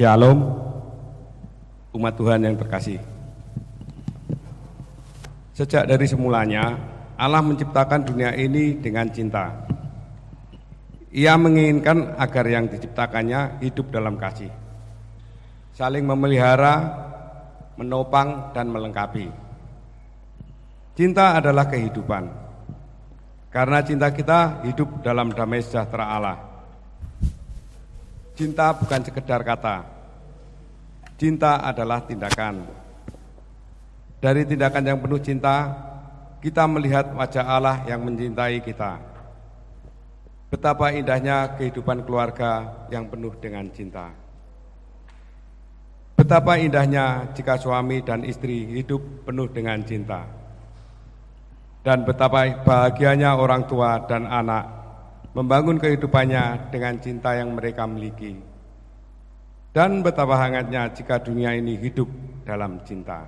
Shalom, umat Tuhan yang terkasih. Sejak dari semulanya, Allah menciptakan dunia ini dengan cinta. Ia menginginkan agar yang diciptakannya hidup dalam kasih, saling memelihara, menopang, dan melengkapi. Cinta adalah kehidupan, karena cinta kita hidup dalam damai sejahtera Allah. Cinta bukan sekedar kata, cinta adalah tindakan. Dari tindakan yang penuh cinta, kita melihat wajah Allah yang mencintai kita. Betapa indahnya kehidupan keluarga yang penuh dengan cinta. Betapa indahnya jika suami dan istri hidup penuh dengan cinta. Dan betapa bahagianya orang tua dan anak membangun kehidupannya dengan cinta yang mereka miliki. Dan betapa hangatnya jika dunia ini hidup dalam cinta.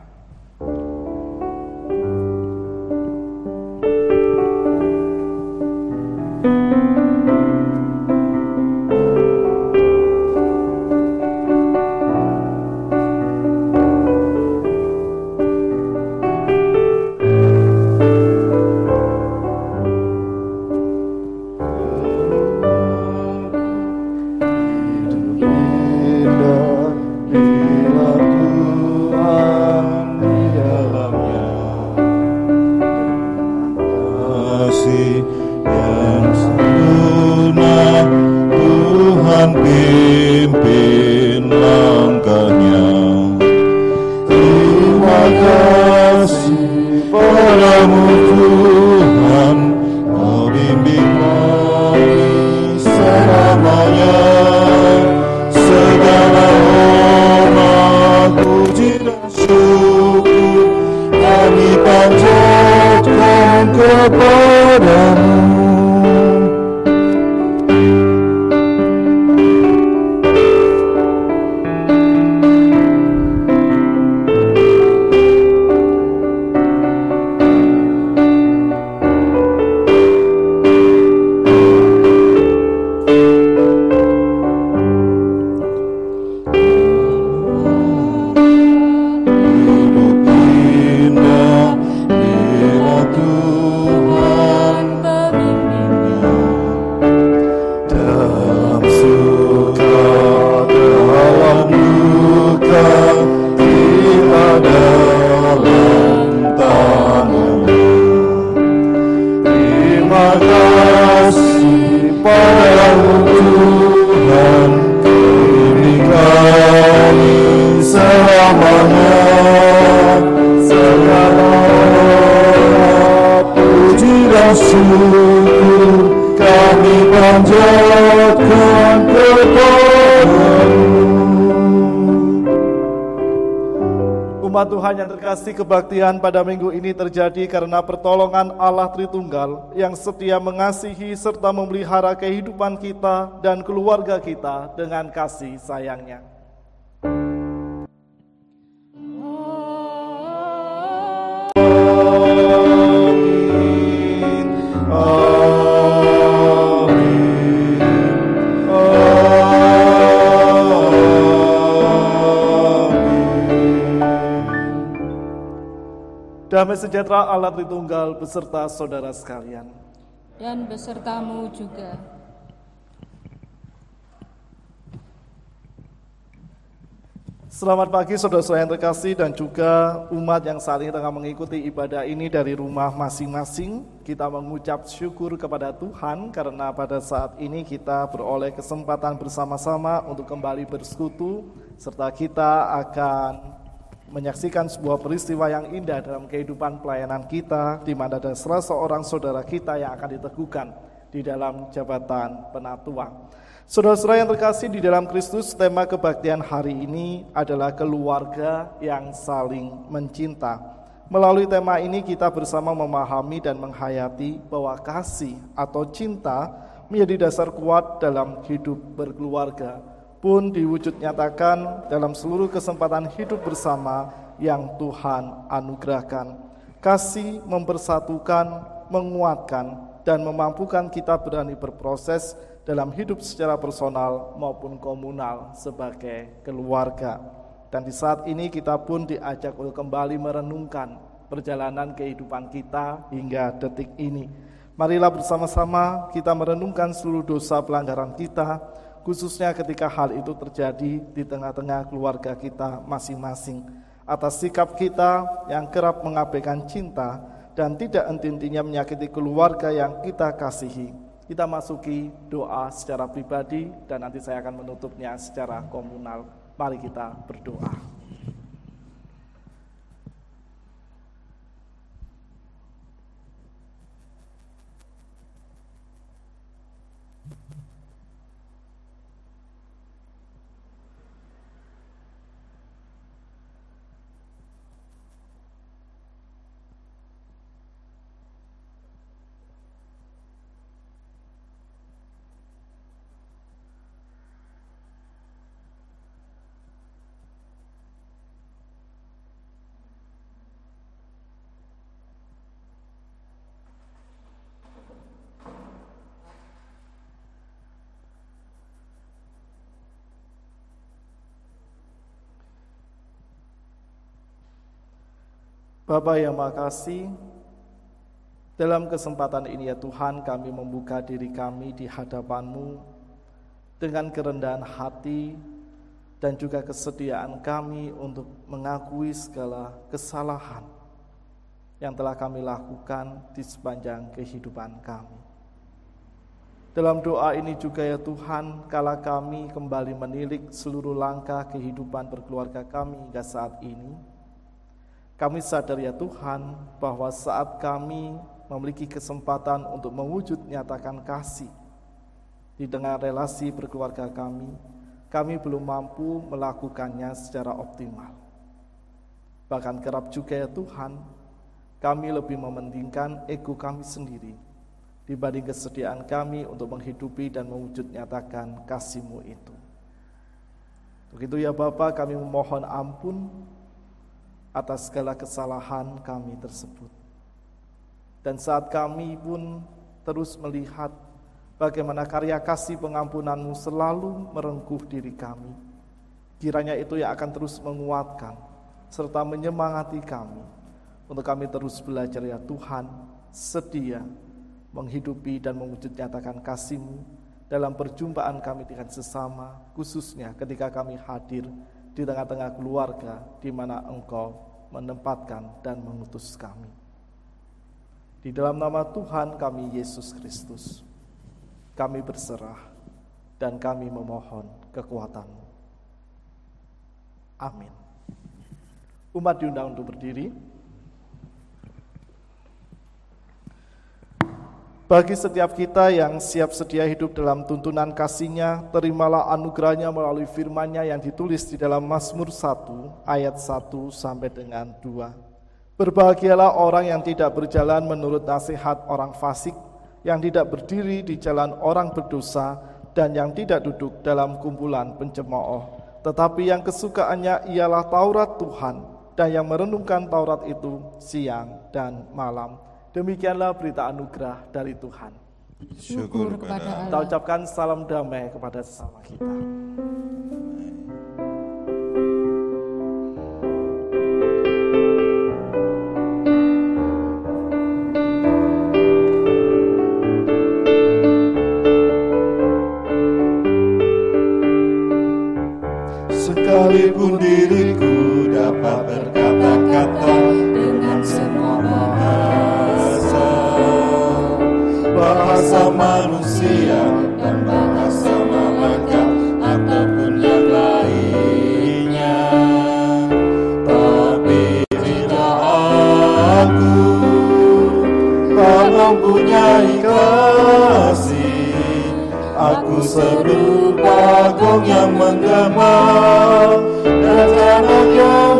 amor. Kebaktian pada minggu ini terjadi karena pertolongan Allah Tritunggal yang setia mengasihi serta memelihara kehidupan kita dan keluarga kita dengan kasih sayangnya. Damai sejahtera Allah Tritunggal beserta saudara sekalian. Dan besertamu juga. Selamat pagi saudara-saudara yang terkasih dan juga umat yang saat ini tengah mengikuti ibadah ini dari rumah masing-masing. Kita mengucap syukur kepada Tuhan karena pada saat ini kita beroleh kesempatan bersama-sama untuk kembali bersekutu serta kita akan menyaksikan sebuah peristiwa yang indah dalam kehidupan pelayanan kita di mana ada salah seorang saudara kita yang akan diteguhkan di dalam jabatan penatua. Saudara-saudara yang terkasih di dalam Kristus, tema kebaktian hari ini adalah keluarga yang saling mencinta. Melalui tema ini kita bersama memahami dan menghayati bahwa kasih atau cinta menjadi dasar kuat dalam hidup berkeluarga pun diwujud nyatakan dalam seluruh kesempatan hidup bersama yang Tuhan anugerahkan. Kasih mempersatukan, menguatkan, dan memampukan kita berani berproses dalam hidup secara personal maupun komunal sebagai keluarga. Dan di saat ini kita pun diajak untuk kembali merenungkan perjalanan kehidupan kita hingga detik ini. Marilah bersama-sama kita merenungkan seluruh dosa pelanggaran kita, khususnya ketika hal itu terjadi di tengah-tengah keluarga kita masing-masing. Atas sikap kita yang kerap mengabaikan cinta dan tidak henti-hentinya menyakiti keluarga yang kita kasihi kita masuki doa secara pribadi dan nanti saya akan menutupnya secara komunal. Mari kita berdoa. Bapak yang makasih, dalam kesempatan ini ya Tuhan kami membuka diri kami di hadapan-Mu dengan kerendahan hati dan juga kesediaan kami untuk mengakui segala kesalahan yang telah kami lakukan di sepanjang kehidupan kami. Dalam doa ini juga ya Tuhan, kala kami kembali menilik seluruh langkah kehidupan berkeluarga kami hingga saat ini, kami sadar ya Tuhan bahwa saat kami memiliki kesempatan untuk mewujud nyatakan kasih di tengah relasi berkeluarga kami, kami belum mampu melakukannya secara optimal. Bahkan kerap juga ya Tuhan, kami lebih mementingkan ego kami sendiri dibanding kesediaan kami untuk menghidupi dan mewujud nyatakan kasih-Mu itu. Begitu ya Bapak, kami memohon ampun atas segala kesalahan kami tersebut. Dan saat kami pun terus melihat bagaimana karya kasih pengampunanmu selalu merengkuh diri kami, kiranya itu yang akan terus menguatkan serta menyemangati kami untuk kami terus belajar ya Tuhan sedia menghidupi dan mewujud nyatakan kasih-Mu dalam perjumpaan kami dengan sesama, khususnya ketika kami hadir di tengah-tengah keluarga di mana Engkau menempatkan dan mengutus kami. Di dalam nama Tuhan kami Yesus Kristus, kami berserah dan kami memohon kekuatanmu. Amin. Umat diundang untuk berdiri. Bagi setiap kita yang siap sedia hidup dalam tuntunan kasihnya, terimalah anugerahnya melalui firmannya yang ditulis di dalam Mazmur 1 ayat 1 sampai dengan 2. Berbahagialah orang yang tidak berjalan menurut nasihat orang fasik, yang tidak berdiri di jalan orang berdosa, dan yang tidak duduk dalam kumpulan pencemooh. Tetapi yang kesukaannya ialah Taurat Tuhan, dan yang merenungkan Taurat itu siang dan malam Demikianlah berita anugerah dari Tuhan. Syukur kepada Allah. Kita ucapkan salam damai kepada sesama kita. Sekalipun diriku dapat berkata-kata manusia dan bahasa malaikat Ataupun yang lainnya. Tapi tidak aku Tak mempunyai kasih Aku serupa gong yang menggema Dan anak yang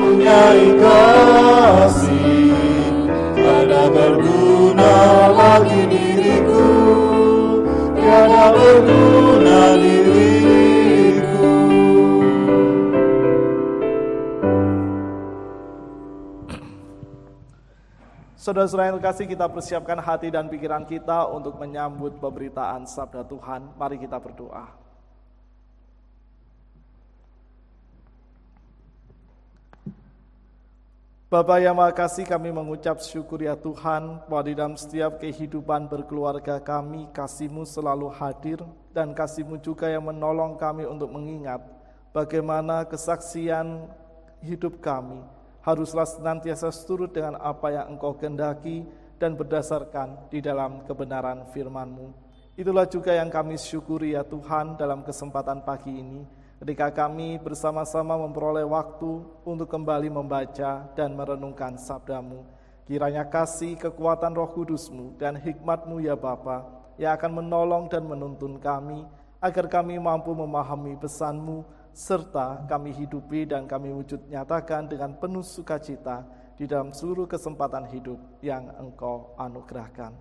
mempunyai kasih Tiada berguna lagi diriku Tiada berguna diriku Saudara-saudara yang terkasih kita persiapkan hati dan pikiran kita untuk menyambut pemberitaan sabda Tuhan. Mari kita berdoa. Bapak yang Maha Kasih kami mengucap syukur ya Tuhan bahwa di dalam setiap kehidupan berkeluarga kami kasih-Mu selalu hadir dan kasih-Mu juga yang menolong kami untuk mengingat bagaimana kesaksian hidup kami haruslah senantiasa seturut dengan apa yang Engkau kehendaki dan berdasarkan di dalam kebenaran firman-Mu. Itulah juga yang kami syukuri ya Tuhan dalam kesempatan pagi ini ketika kami bersama-sama memperoleh waktu untuk kembali membaca dan merenungkan sabdamu. Kiranya kasih kekuatan roh kudusmu dan hikmatmu ya Bapa yang akan menolong dan menuntun kami agar kami mampu memahami pesanmu serta kami hidupi dan kami wujud nyatakan dengan penuh sukacita di dalam seluruh kesempatan hidup yang Engkau anugerahkan.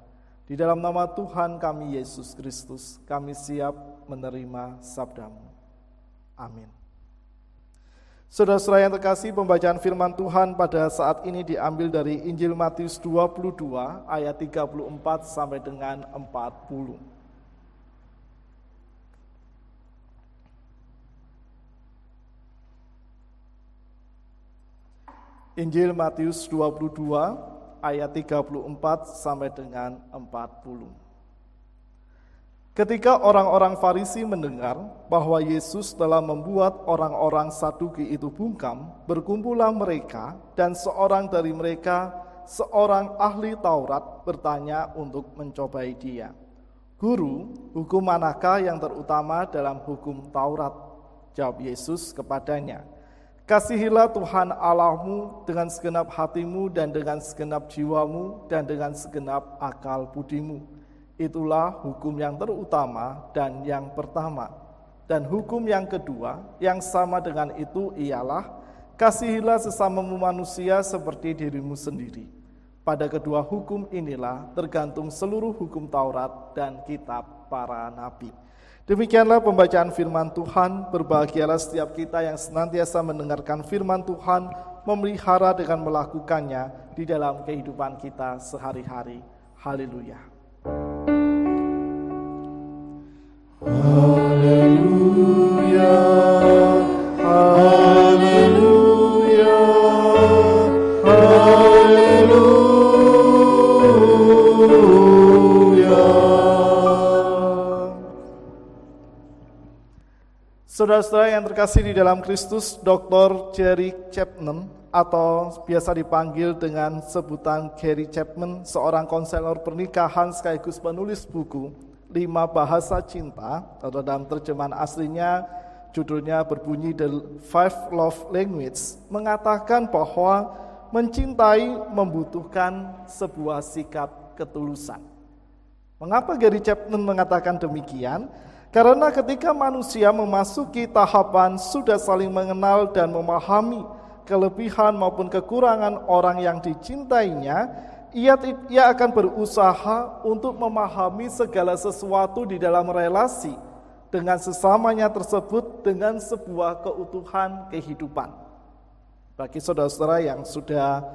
Di dalam nama Tuhan kami Yesus Kristus, kami siap menerima sabdamu. Amin. Saudara-saudara yang terkasih, pembacaan firman Tuhan pada saat ini diambil dari Injil Matius 22 ayat 34 sampai dengan 40. Injil Matius 22 ayat 34 sampai dengan 40. Ketika orang-orang Farisi mendengar bahwa Yesus telah membuat orang-orang Saduki itu bungkam, berkumpullah mereka dan seorang dari mereka, seorang ahli Taurat, bertanya untuk mencobai dia. Guru, hukum manakah yang terutama dalam hukum Taurat? Jawab Yesus kepadanya, Kasihilah Tuhan Allahmu dengan segenap hatimu dan dengan segenap jiwamu dan dengan segenap akal budimu Itulah hukum yang terutama dan yang pertama. Dan hukum yang kedua yang sama dengan itu ialah kasihilah sesamamu manusia seperti dirimu sendiri. Pada kedua hukum inilah tergantung seluruh hukum Taurat dan kitab para nabi. Demikianlah pembacaan firman Tuhan, berbahagialah setiap kita yang senantiasa mendengarkan firman Tuhan, memelihara dengan melakukannya di dalam kehidupan kita sehari-hari. Haleluya. Saudara-saudara yang terkasih di dalam Kristus, Dr. Jerry Chapman atau biasa dipanggil dengan sebutan Gary Chapman, seorang konselor pernikahan sekaligus penulis buku, lima bahasa cinta atau dalam terjemahan aslinya judulnya berbunyi The Five Love Language mengatakan bahwa mencintai membutuhkan sebuah sikap ketulusan. Mengapa Gary Chapman mengatakan demikian? Karena ketika manusia memasuki tahapan sudah saling mengenal dan memahami kelebihan maupun kekurangan orang yang dicintainya, ia, ia akan berusaha untuk memahami segala sesuatu di dalam relasi dengan sesamanya tersebut dengan sebuah keutuhan kehidupan. Bagi saudara-saudara yang sudah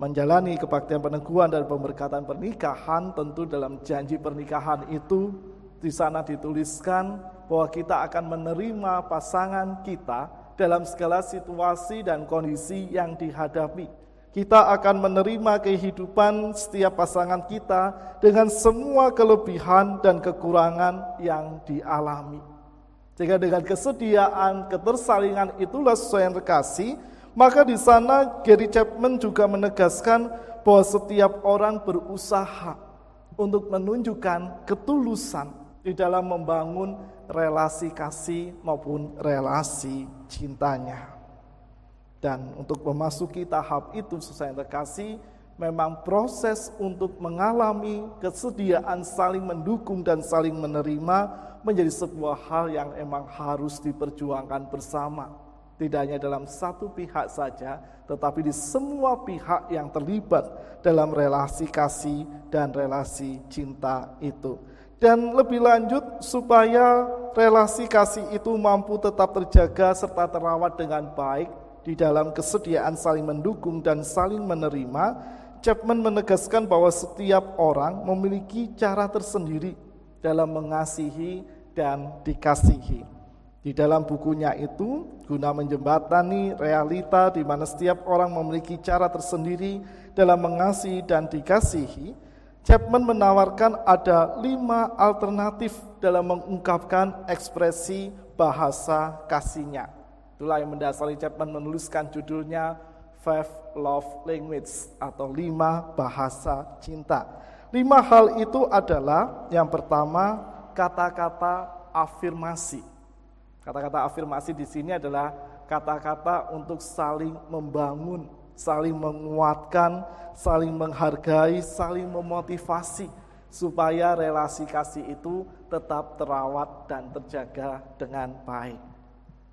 menjalani kebaktian peneguhan dan pemberkatan pernikahan, tentu dalam janji pernikahan itu di sana dituliskan bahwa kita akan menerima pasangan kita dalam segala situasi dan kondisi yang dihadapi kita akan menerima kehidupan setiap pasangan kita dengan semua kelebihan dan kekurangan yang dialami. Jika dengan kesediaan, ketersalingan itulah sesuai yang terkasih, maka di sana Gary Chapman juga menegaskan bahwa setiap orang berusaha untuk menunjukkan ketulusan di dalam membangun relasi kasih maupun relasi cintanya. Dan untuk memasuki tahap itu yang terkasih, memang proses untuk mengalami kesediaan saling mendukung dan saling menerima menjadi sebuah hal yang emang harus diperjuangkan bersama. Tidak hanya dalam satu pihak saja, tetapi di semua pihak yang terlibat dalam relasi kasih dan relasi cinta itu. Dan lebih lanjut, supaya relasi kasih itu mampu tetap terjaga serta terawat dengan baik di dalam kesediaan saling mendukung dan saling menerima, Chapman menegaskan bahwa setiap orang memiliki cara tersendiri dalam mengasihi dan dikasihi. Di dalam bukunya itu, guna menjembatani realita di mana setiap orang memiliki cara tersendiri dalam mengasihi dan dikasihi, Chapman menawarkan ada lima alternatif dalam mengungkapkan ekspresi bahasa kasihnya. Itulah yang mendasari Chapman menuliskan judulnya Five Love Language atau lima bahasa cinta. Lima hal itu adalah yang pertama kata-kata afirmasi. Kata-kata afirmasi di sini adalah kata-kata untuk saling membangun, saling menguatkan, saling menghargai, saling memotivasi supaya relasi kasih itu tetap terawat dan terjaga dengan baik.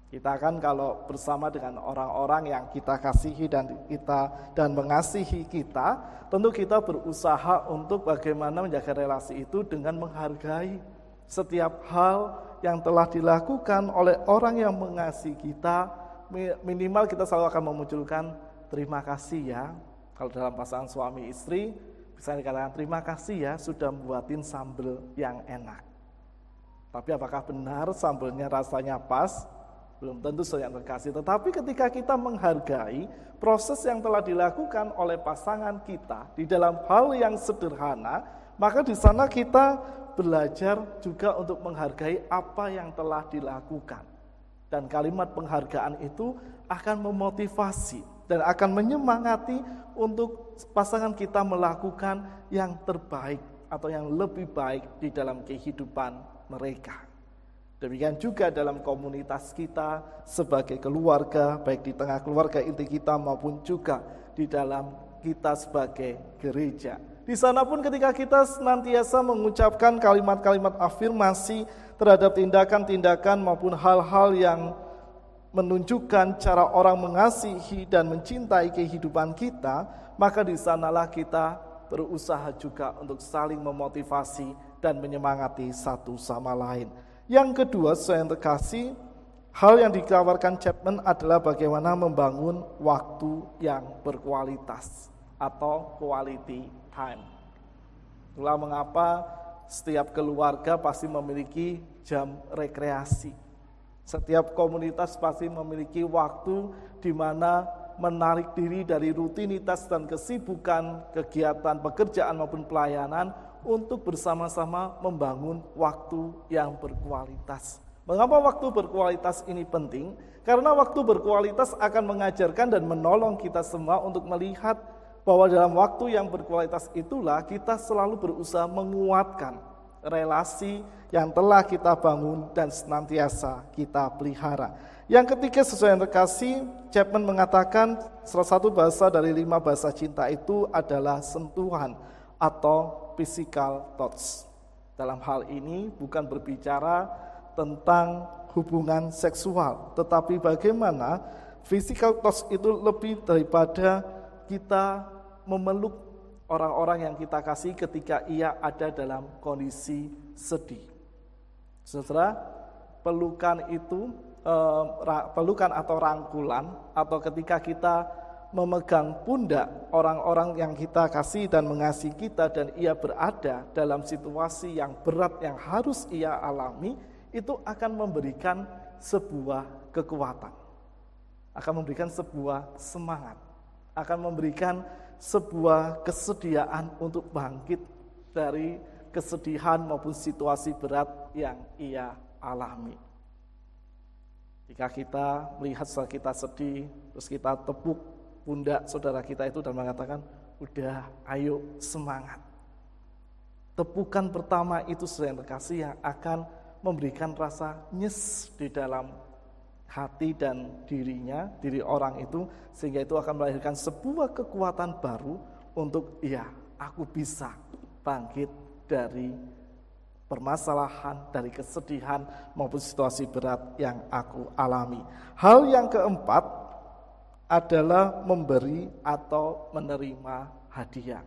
Kita kan kalau bersama dengan orang-orang yang kita kasihi dan kita dan mengasihi kita, tentu kita berusaha untuk bagaimana menjaga relasi itu dengan menghargai setiap hal yang telah dilakukan oleh orang yang mengasihi kita, minimal kita selalu akan memunculkan terima kasih ya. Kalau dalam pasangan suami istri, bisa dikatakan terima kasih ya sudah membuatin sambal yang enak. Tapi apakah benar sambelnya rasanya pas? Belum tentu saya terkasih. Tetapi ketika kita menghargai proses yang telah dilakukan oleh pasangan kita di dalam hal yang sederhana, maka di sana kita belajar juga untuk menghargai apa yang telah dilakukan. Dan kalimat penghargaan itu akan memotivasi dan akan menyemangati untuk pasangan kita melakukan yang terbaik atau yang lebih baik di dalam kehidupan mereka. Demikian juga dalam komunitas kita sebagai keluarga, baik di tengah keluarga inti kita maupun juga di dalam kita sebagai gereja. Di sana pun ketika kita senantiasa mengucapkan kalimat-kalimat afirmasi terhadap tindakan-tindakan maupun hal-hal yang menunjukkan cara orang mengasihi dan mencintai kehidupan kita, maka di sanalah kita berusaha juga untuk saling memotivasi dan menyemangati satu sama lain. Yang kedua, saya yang terkasih, hal yang ditawarkan Chapman adalah bagaimana membangun waktu yang berkualitas atau quality time. Itulah mengapa setiap keluarga pasti memiliki jam rekreasi. Setiap komunitas pasti memiliki waktu di mana menarik diri dari rutinitas dan kesibukan kegiatan pekerjaan maupun pelayanan untuk bersama-sama membangun waktu yang berkualitas. Mengapa waktu berkualitas ini penting? Karena waktu berkualitas akan mengajarkan dan menolong kita semua untuk melihat bahwa dalam waktu yang berkualitas itulah kita selalu berusaha menguatkan relasi yang telah kita bangun dan senantiasa kita pelihara. Yang ketiga sesuai yang terkasih, Chapman mengatakan salah satu bahasa dari lima bahasa cinta itu adalah sentuhan atau physical touch. Dalam hal ini bukan berbicara tentang hubungan seksual, tetapi bagaimana physical touch itu lebih daripada kita memeluk orang-orang yang kita kasih ketika ia ada dalam kondisi sedih. Saudara, pelukan itu eh, pelukan atau rangkulan atau ketika kita memegang pundak orang-orang yang kita kasih dan mengasihi kita dan ia berada dalam situasi yang berat yang harus ia alami itu akan memberikan sebuah kekuatan akan memberikan sebuah semangat akan memberikan sebuah kesediaan untuk bangkit dari kesedihan maupun situasi berat yang ia alami. Jika kita melihat saat kita sedih, terus kita tepuk pundak saudara kita itu dan mengatakan, udah ayo semangat. Tepukan pertama itu saudara terkasih yang akan memberikan rasa nyes di dalam hati dan dirinya, diri orang itu, sehingga itu akan melahirkan sebuah kekuatan baru untuk, ya, aku bisa bangkit dari permasalahan, dari kesedihan maupun situasi berat yang aku alami. Hal yang keempat adalah memberi atau menerima hadiah.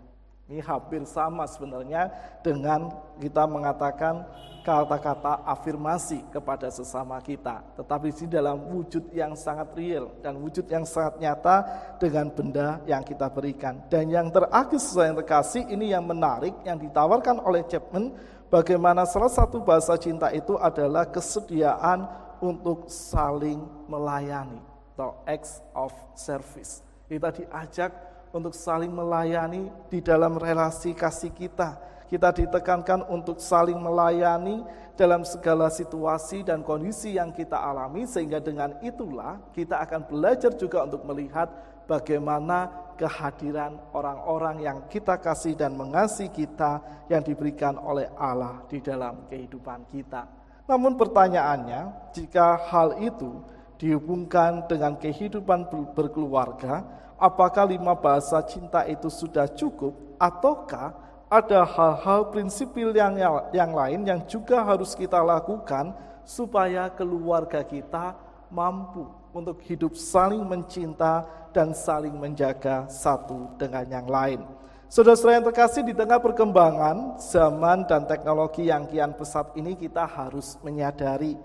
Ini hampir sama sebenarnya dengan kita mengatakan kata-kata afirmasi kepada sesama kita. Tetapi di dalam wujud yang sangat real dan wujud yang sangat nyata dengan benda yang kita berikan. Dan yang terakhir sesuai yang terkasih ini yang menarik yang ditawarkan oleh Chapman bagaimana salah satu bahasa cinta itu adalah kesediaan untuk saling melayani atau acts of service. Kita diajak untuk saling melayani di dalam relasi kasih kita. Kita ditekankan untuk saling melayani dalam segala situasi dan kondisi yang kita alami sehingga dengan itulah kita akan belajar juga untuk melihat bagaimana kehadiran orang-orang yang kita kasih dan mengasihi kita yang diberikan oleh Allah di dalam kehidupan kita. Namun pertanyaannya, jika hal itu dihubungkan dengan kehidupan berkeluarga, apakah lima bahasa cinta itu sudah cukup ataukah ada hal-hal prinsipil yang yang lain yang juga harus kita lakukan supaya keluarga kita mampu untuk hidup saling mencinta dan saling menjaga satu dengan yang lain. Saudara-saudara yang terkasih di tengah perkembangan zaman dan teknologi yang kian pesat ini kita harus menyadari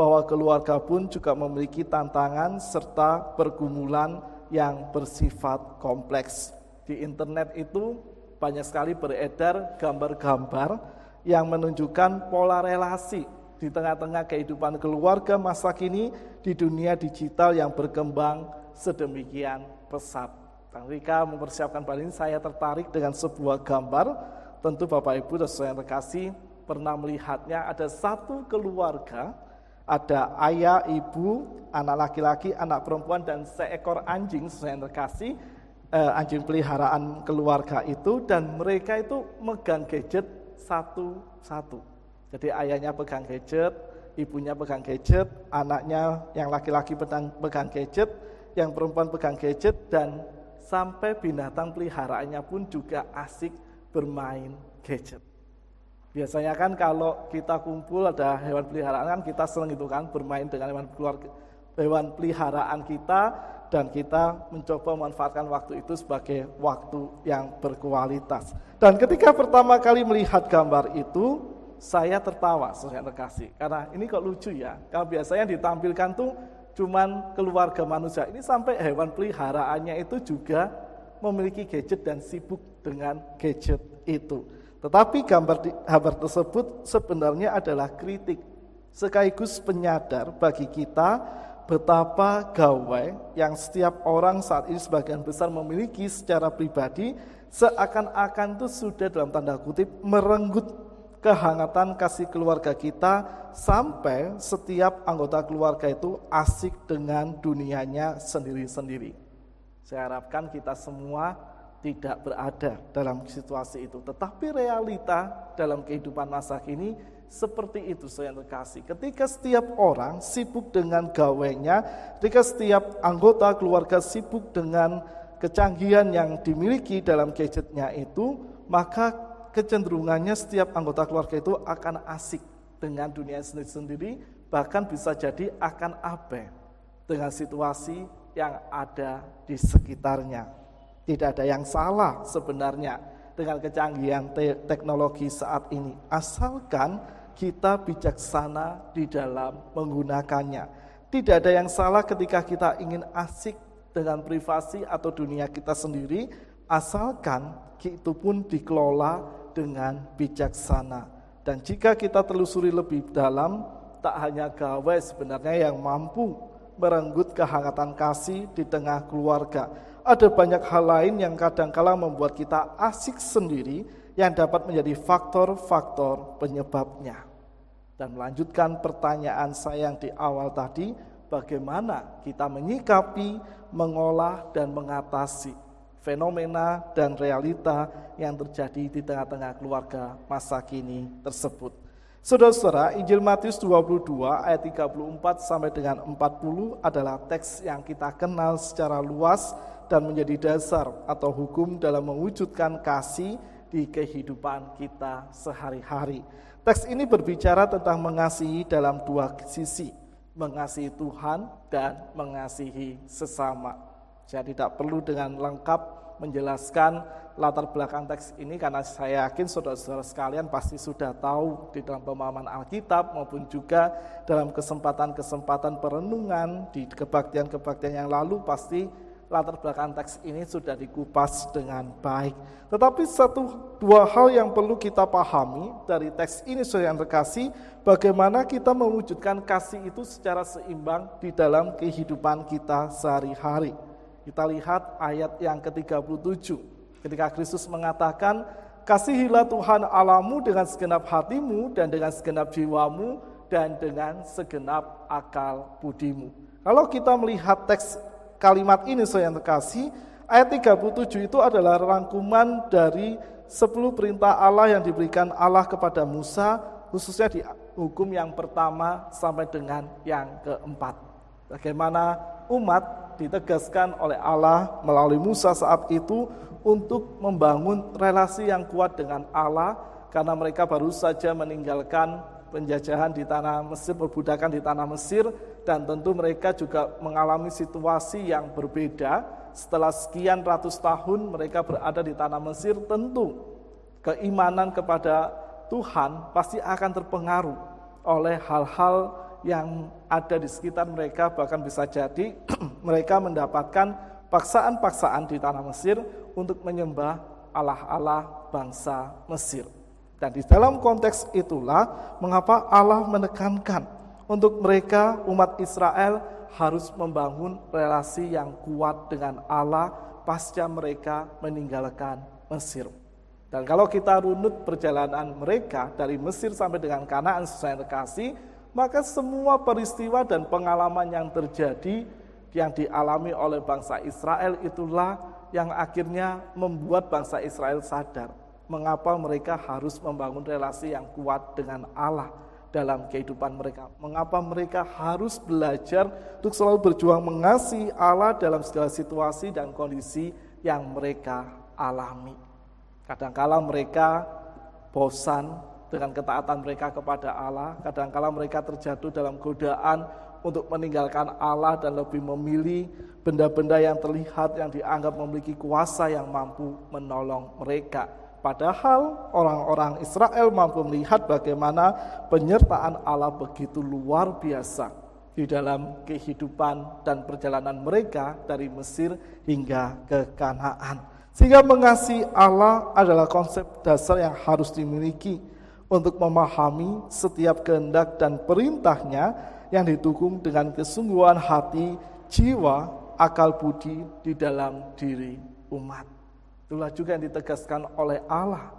bahwa keluarga pun juga memiliki tantangan serta pergumulan yang bersifat kompleks. Di internet itu banyak sekali beredar gambar-gambar yang menunjukkan pola relasi di tengah-tengah kehidupan keluarga masa kini di dunia digital yang berkembang sedemikian pesat. Bang Rika mempersiapkan balik ini, saya tertarik dengan sebuah gambar. Tentu Bapak Ibu dan saya terkasih pernah melihatnya ada satu keluarga ada ayah, ibu, anak laki-laki, anak perempuan, dan seekor anjing yang terkasih, eh, anjing peliharaan keluarga itu, dan mereka itu megang gadget satu-satu. Jadi ayahnya pegang gadget, ibunya pegang gadget, anaknya yang laki-laki pegang gadget, yang perempuan pegang gadget, dan sampai binatang peliharaannya pun juga asik bermain gadget. Biasanya kan kalau kita kumpul ada hewan peliharaan kan kita senang itu kan bermain dengan hewan keluarga hewan peliharaan kita dan kita mencoba memanfaatkan waktu itu sebagai waktu yang berkualitas. Dan ketika pertama kali melihat gambar itu, saya tertawa, saya terkasih. Karena ini kok lucu ya, kalau biasanya ditampilkan tuh cuman keluarga manusia. Ini sampai hewan peliharaannya itu juga memiliki gadget dan sibuk dengan gadget itu. Tetapi gambar, di, gambar tersebut sebenarnya adalah kritik sekaligus penyadar bagi kita betapa gawai yang setiap orang saat ini sebagian besar memiliki secara pribadi seakan-akan itu sudah dalam tanda kutip merenggut kehangatan kasih keluarga kita sampai setiap anggota keluarga itu asik dengan dunianya sendiri-sendiri. Saya harapkan kita semua tidak berada dalam situasi itu. Tetapi realita dalam kehidupan masa kini seperti itu saya terkasih. Ketika setiap orang sibuk dengan gawainya, ketika setiap anggota keluarga sibuk dengan kecanggihan yang dimiliki dalam gadgetnya itu, maka kecenderungannya setiap anggota keluarga itu akan asik dengan dunia sendiri-sendiri, bahkan bisa jadi akan abe dengan situasi yang ada di sekitarnya. Tidak ada yang salah sebenarnya dengan kecanggihan te teknologi saat ini. Asalkan kita bijaksana di dalam menggunakannya. Tidak ada yang salah ketika kita ingin asik dengan privasi atau dunia kita sendiri, asalkan itu pun dikelola dengan bijaksana. Dan jika kita telusuri lebih dalam, tak hanya gawai sebenarnya yang mampu merenggut kehangatan kasih di tengah keluarga, ada banyak hal lain yang kadang-kala membuat kita asik sendiri yang dapat menjadi faktor-faktor penyebabnya. Dan melanjutkan pertanyaan saya yang di awal tadi, bagaimana kita menyikapi, mengolah, dan mengatasi fenomena dan realita yang terjadi di tengah-tengah keluarga masa kini tersebut. Saudara-saudara, Injil Matius 22 ayat 34 sampai dengan 40 adalah teks yang kita kenal secara luas dan menjadi dasar atau hukum dalam mewujudkan kasih di kehidupan kita sehari-hari. Teks ini berbicara tentang mengasihi dalam dua sisi, mengasihi Tuhan dan mengasihi sesama. Saya tidak perlu dengan lengkap menjelaskan latar belakang teks ini karena saya yakin saudara-saudara sekalian pasti sudah tahu di dalam pemahaman Alkitab maupun juga dalam kesempatan-kesempatan perenungan di kebaktian-kebaktian yang lalu pasti latar belakang teks ini sudah dikupas dengan baik. Tetapi satu dua hal yang perlu kita pahami dari teks ini saudara yang terkasih, bagaimana kita mewujudkan kasih itu secara seimbang di dalam kehidupan kita sehari-hari. Kita lihat ayat yang ke-37. Ketika Kristus mengatakan, Kasihilah Tuhan Alamu dengan segenap hatimu dan dengan segenap jiwamu dan dengan segenap akal budimu. Kalau kita melihat teks kalimat ini saya yang terkasih, ayat 37 itu adalah rangkuman dari 10 perintah Allah yang diberikan Allah kepada Musa, khususnya di hukum yang pertama sampai dengan yang keempat. Bagaimana umat ditegaskan oleh Allah melalui Musa saat itu untuk membangun relasi yang kuat dengan Allah karena mereka baru saja meninggalkan penjajahan di tanah Mesir, perbudakan di tanah Mesir, dan tentu mereka juga mengalami situasi yang berbeda. Setelah sekian ratus tahun mereka berada di tanah Mesir, tentu keimanan kepada Tuhan pasti akan terpengaruh oleh hal-hal yang ada di sekitar mereka, bahkan bisa jadi mereka mendapatkan paksaan-paksaan di tanah Mesir untuk menyembah Allah-Allah bangsa Mesir. Dan di dalam konteks itulah mengapa Allah menekankan untuk mereka umat Israel harus membangun relasi yang kuat dengan Allah pasca mereka meninggalkan Mesir. Dan kalau kita runut perjalanan mereka dari Mesir sampai dengan Kanaan sesuai terkasih, maka semua peristiwa dan pengalaman yang terjadi yang dialami oleh bangsa Israel itulah yang akhirnya membuat bangsa Israel sadar mengapa mereka harus membangun relasi yang kuat dengan Allah dalam kehidupan mereka. Mengapa mereka harus belajar untuk selalu berjuang mengasihi Allah dalam segala situasi dan kondisi yang mereka alami. Kadangkala mereka bosan dengan ketaatan mereka kepada Allah, kadangkala mereka terjatuh dalam godaan untuk meninggalkan Allah dan lebih memilih benda-benda yang terlihat yang dianggap memiliki kuasa yang mampu menolong mereka. Padahal orang-orang Israel mampu melihat bagaimana penyertaan Allah begitu luar biasa di dalam kehidupan dan perjalanan mereka dari Mesir hingga ke Kanaan. Sehingga mengasihi Allah adalah konsep dasar yang harus dimiliki untuk memahami setiap kehendak dan perintahnya yang didukung dengan kesungguhan hati, jiwa, akal budi di dalam diri umat. Itulah juga yang ditegaskan oleh Allah.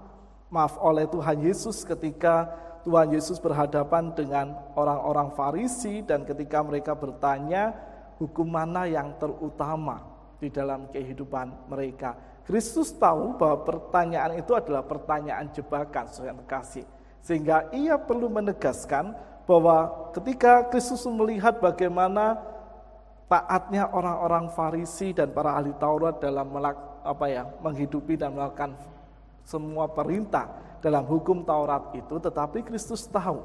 Maaf oleh Tuhan Yesus ketika Tuhan Yesus berhadapan dengan orang-orang Farisi dan ketika mereka bertanya hukum mana yang terutama di dalam kehidupan mereka. Kristus tahu bahwa pertanyaan itu adalah pertanyaan jebakan, saudara kasih. Sehingga ia perlu menegaskan bahwa ketika Kristus melihat bagaimana taatnya orang-orang Farisi dan para ahli Taurat dalam apa ya menghidupi dan melakukan semua perintah dalam hukum Taurat itu, tetapi Kristus tahu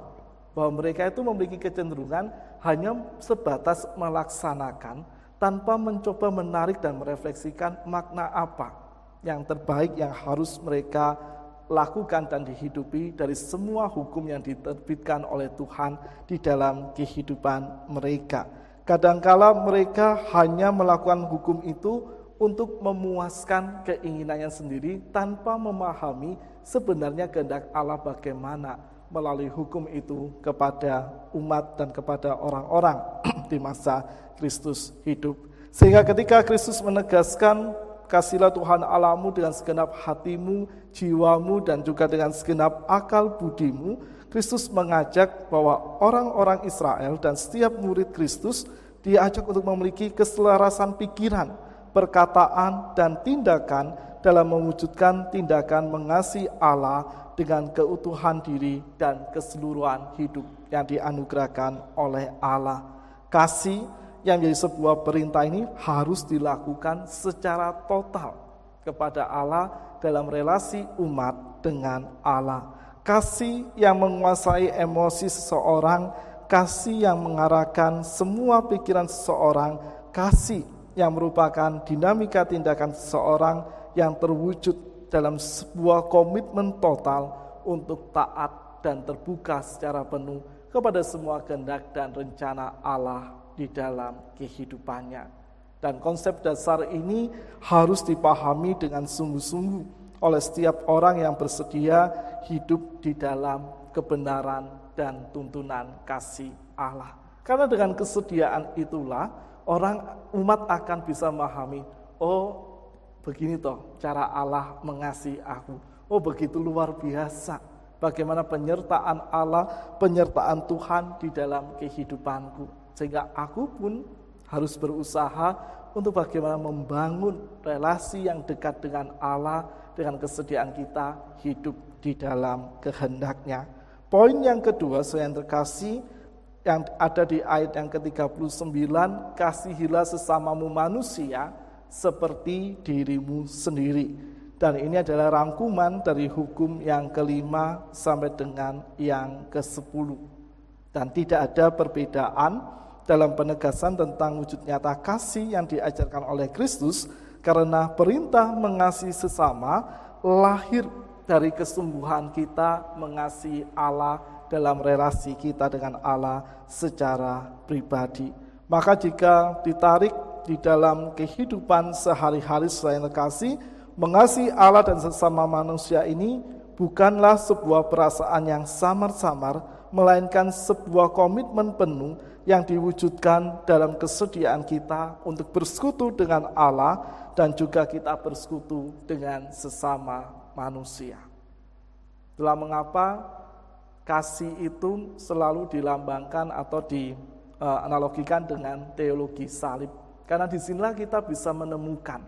bahwa mereka itu memiliki kecenderungan hanya sebatas melaksanakan tanpa mencoba menarik dan merefleksikan makna apa yang terbaik yang harus mereka lakukan dan dihidupi dari semua hukum yang diterbitkan oleh Tuhan di dalam kehidupan mereka. Kadangkala mereka hanya melakukan hukum itu untuk memuaskan keinginannya sendiri tanpa memahami sebenarnya kehendak Allah bagaimana melalui hukum itu kepada umat dan kepada orang-orang di masa Kristus hidup. Sehingga ketika Kristus menegaskan kasihlah Tuhan Allahmu dengan segenap hatimu, jiwamu, dan juga dengan segenap akal budimu, Kristus mengajak bahwa orang-orang Israel dan setiap murid Kristus diajak untuk memiliki keselarasan pikiran, perkataan, dan tindakan dalam mewujudkan tindakan mengasihi Allah dengan keutuhan diri dan keseluruhan hidup yang dianugerahkan oleh Allah. Kasih yang menjadi sebuah perintah ini harus dilakukan secara total. kepada Allah dalam relasi umat dengan Allah. Kasih yang menguasai emosi seseorang, kasih yang mengarahkan semua pikiran seseorang, kasih yang merupakan dinamika tindakan seseorang yang terwujud dalam sebuah komitmen total untuk taat dan terbuka secara penuh kepada semua kehendak dan rencana Allah di dalam kehidupannya. Dan konsep dasar ini harus dipahami dengan sungguh-sungguh oleh setiap orang yang bersedia hidup di dalam kebenaran dan tuntunan kasih Allah. Karena dengan kesediaan itulah orang umat akan bisa memahami, oh begini toh cara Allah mengasihi aku. Oh begitu luar biasa bagaimana penyertaan Allah, penyertaan Tuhan di dalam kehidupanku. Sehingga aku pun harus berusaha untuk bagaimana membangun relasi yang dekat dengan Allah dengan kesediaan kita hidup di dalam kehendaknya. Poin yang kedua, saya yang terkasih, yang ada di ayat yang ke-39, kasihilah sesamamu manusia seperti dirimu sendiri. Dan ini adalah rangkuman dari hukum yang kelima sampai dengan yang ke-10. Dan tidak ada perbedaan dalam penegasan tentang wujud nyata kasih yang diajarkan oleh Kristus karena perintah mengasihi sesama lahir dari kesungguhan kita mengasihi Allah dalam relasi kita dengan Allah secara pribadi. Maka jika ditarik di dalam kehidupan sehari-hari selain kasih, mengasihi Allah dan sesama manusia ini bukanlah sebuah perasaan yang samar-samar, melainkan sebuah komitmen penuh yang diwujudkan dalam kesediaan kita untuk bersekutu dengan Allah dan juga kita bersekutu dengan sesama manusia. Itulah mengapa kasih itu selalu dilambangkan atau dianalogikan dengan teologi salib. Karena di sinilah kita bisa menemukan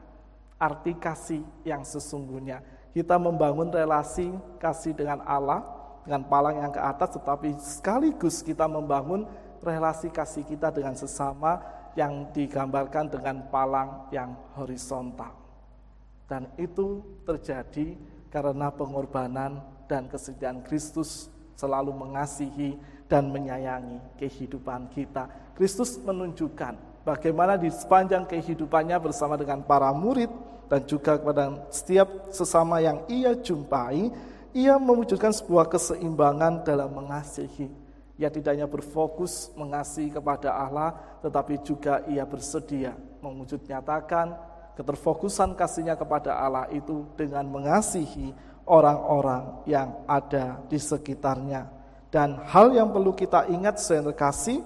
arti kasih yang sesungguhnya. Kita membangun relasi kasih dengan Allah, dengan palang yang ke atas, tetapi sekaligus kita membangun relasi kasih kita dengan sesama yang digambarkan dengan palang yang horizontal. Dan itu terjadi karena pengorbanan dan kesediaan Kristus selalu mengasihi dan menyayangi kehidupan kita. Kristus menunjukkan bagaimana di sepanjang kehidupannya bersama dengan para murid dan juga kepada setiap sesama yang ia jumpai, ia mewujudkan sebuah keseimbangan dalam mengasihi ia tidak hanya berfokus mengasihi kepada Allah, tetapi juga ia bersedia mewujud nyatakan keterfokusan kasihnya kepada Allah itu dengan mengasihi orang-orang yang ada di sekitarnya. Dan hal yang perlu kita ingat selain kasih,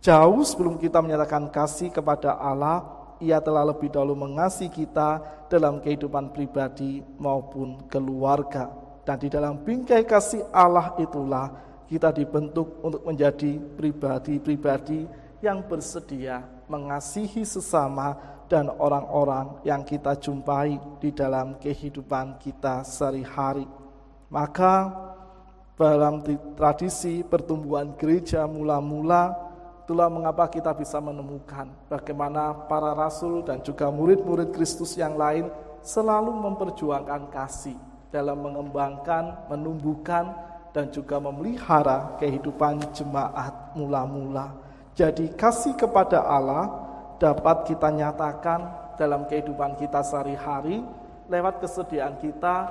jauh sebelum kita menyatakan kasih kepada Allah, ia telah lebih dahulu mengasihi kita dalam kehidupan pribadi maupun keluarga. Dan di dalam bingkai kasih Allah itulah kita dibentuk untuk menjadi pribadi-pribadi yang bersedia mengasihi sesama dan orang-orang yang kita jumpai di dalam kehidupan kita sehari-hari. Maka dalam tradisi pertumbuhan gereja mula-mula itulah mengapa kita bisa menemukan bagaimana para rasul dan juga murid-murid Kristus yang lain selalu memperjuangkan kasih dalam mengembangkan, menumbuhkan dan juga memelihara kehidupan jemaat mula-mula. Jadi kasih kepada Allah dapat kita nyatakan dalam kehidupan kita sehari-hari lewat kesediaan kita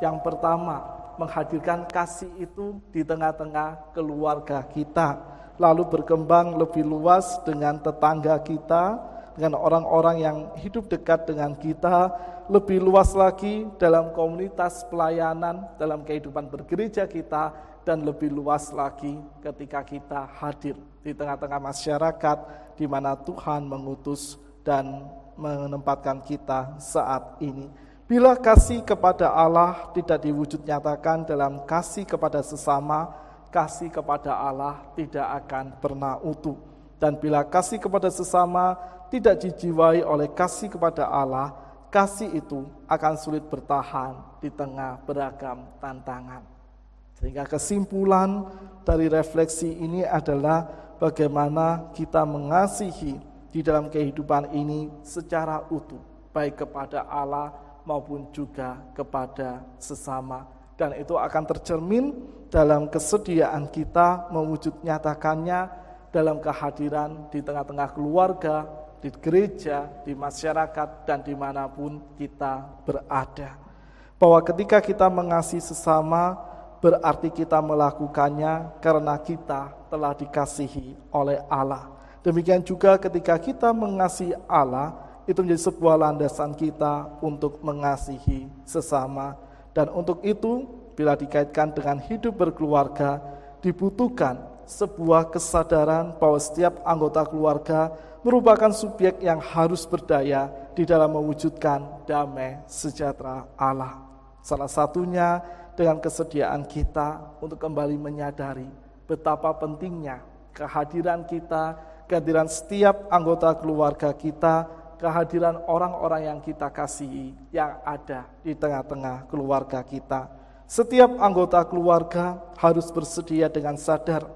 yang pertama menghadirkan kasih itu di tengah-tengah keluarga kita lalu berkembang lebih luas dengan tetangga kita dengan orang-orang yang hidup dekat dengan kita, lebih luas lagi dalam komunitas pelayanan, dalam kehidupan bergereja kita, dan lebih luas lagi ketika kita hadir di tengah-tengah masyarakat di mana Tuhan mengutus dan menempatkan kita saat ini. Bila kasih kepada Allah tidak diwujud nyatakan dalam kasih kepada sesama, kasih kepada Allah tidak akan pernah utuh. Dan bila kasih kepada sesama tidak dijiwai oleh kasih kepada Allah, kasih itu akan sulit bertahan di tengah beragam tantangan. Sehingga kesimpulan dari refleksi ini adalah bagaimana kita mengasihi di dalam kehidupan ini secara utuh, baik kepada Allah maupun juga kepada sesama. Dan itu akan tercermin dalam kesediaan kita mewujud nyatakannya dalam kehadiran di tengah-tengah keluarga, di gereja, di masyarakat, dan di mana pun kita berada. Bahwa ketika kita mengasihi sesama, berarti kita melakukannya karena kita telah dikasihi oleh Allah. Demikian juga ketika kita mengasihi Allah, itu menjadi sebuah landasan kita untuk mengasihi sesama. Dan untuk itu, bila dikaitkan dengan hidup berkeluarga, dibutuhkan sebuah kesadaran bahwa setiap anggota keluarga merupakan subjek yang harus berdaya di dalam mewujudkan damai sejahtera Allah. Salah satunya dengan kesediaan kita untuk kembali menyadari betapa pentingnya kehadiran kita, kehadiran setiap anggota keluarga kita, kehadiran orang-orang yang kita kasihi yang ada di tengah-tengah keluarga kita. Setiap anggota keluarga harus bersedia dengan sadar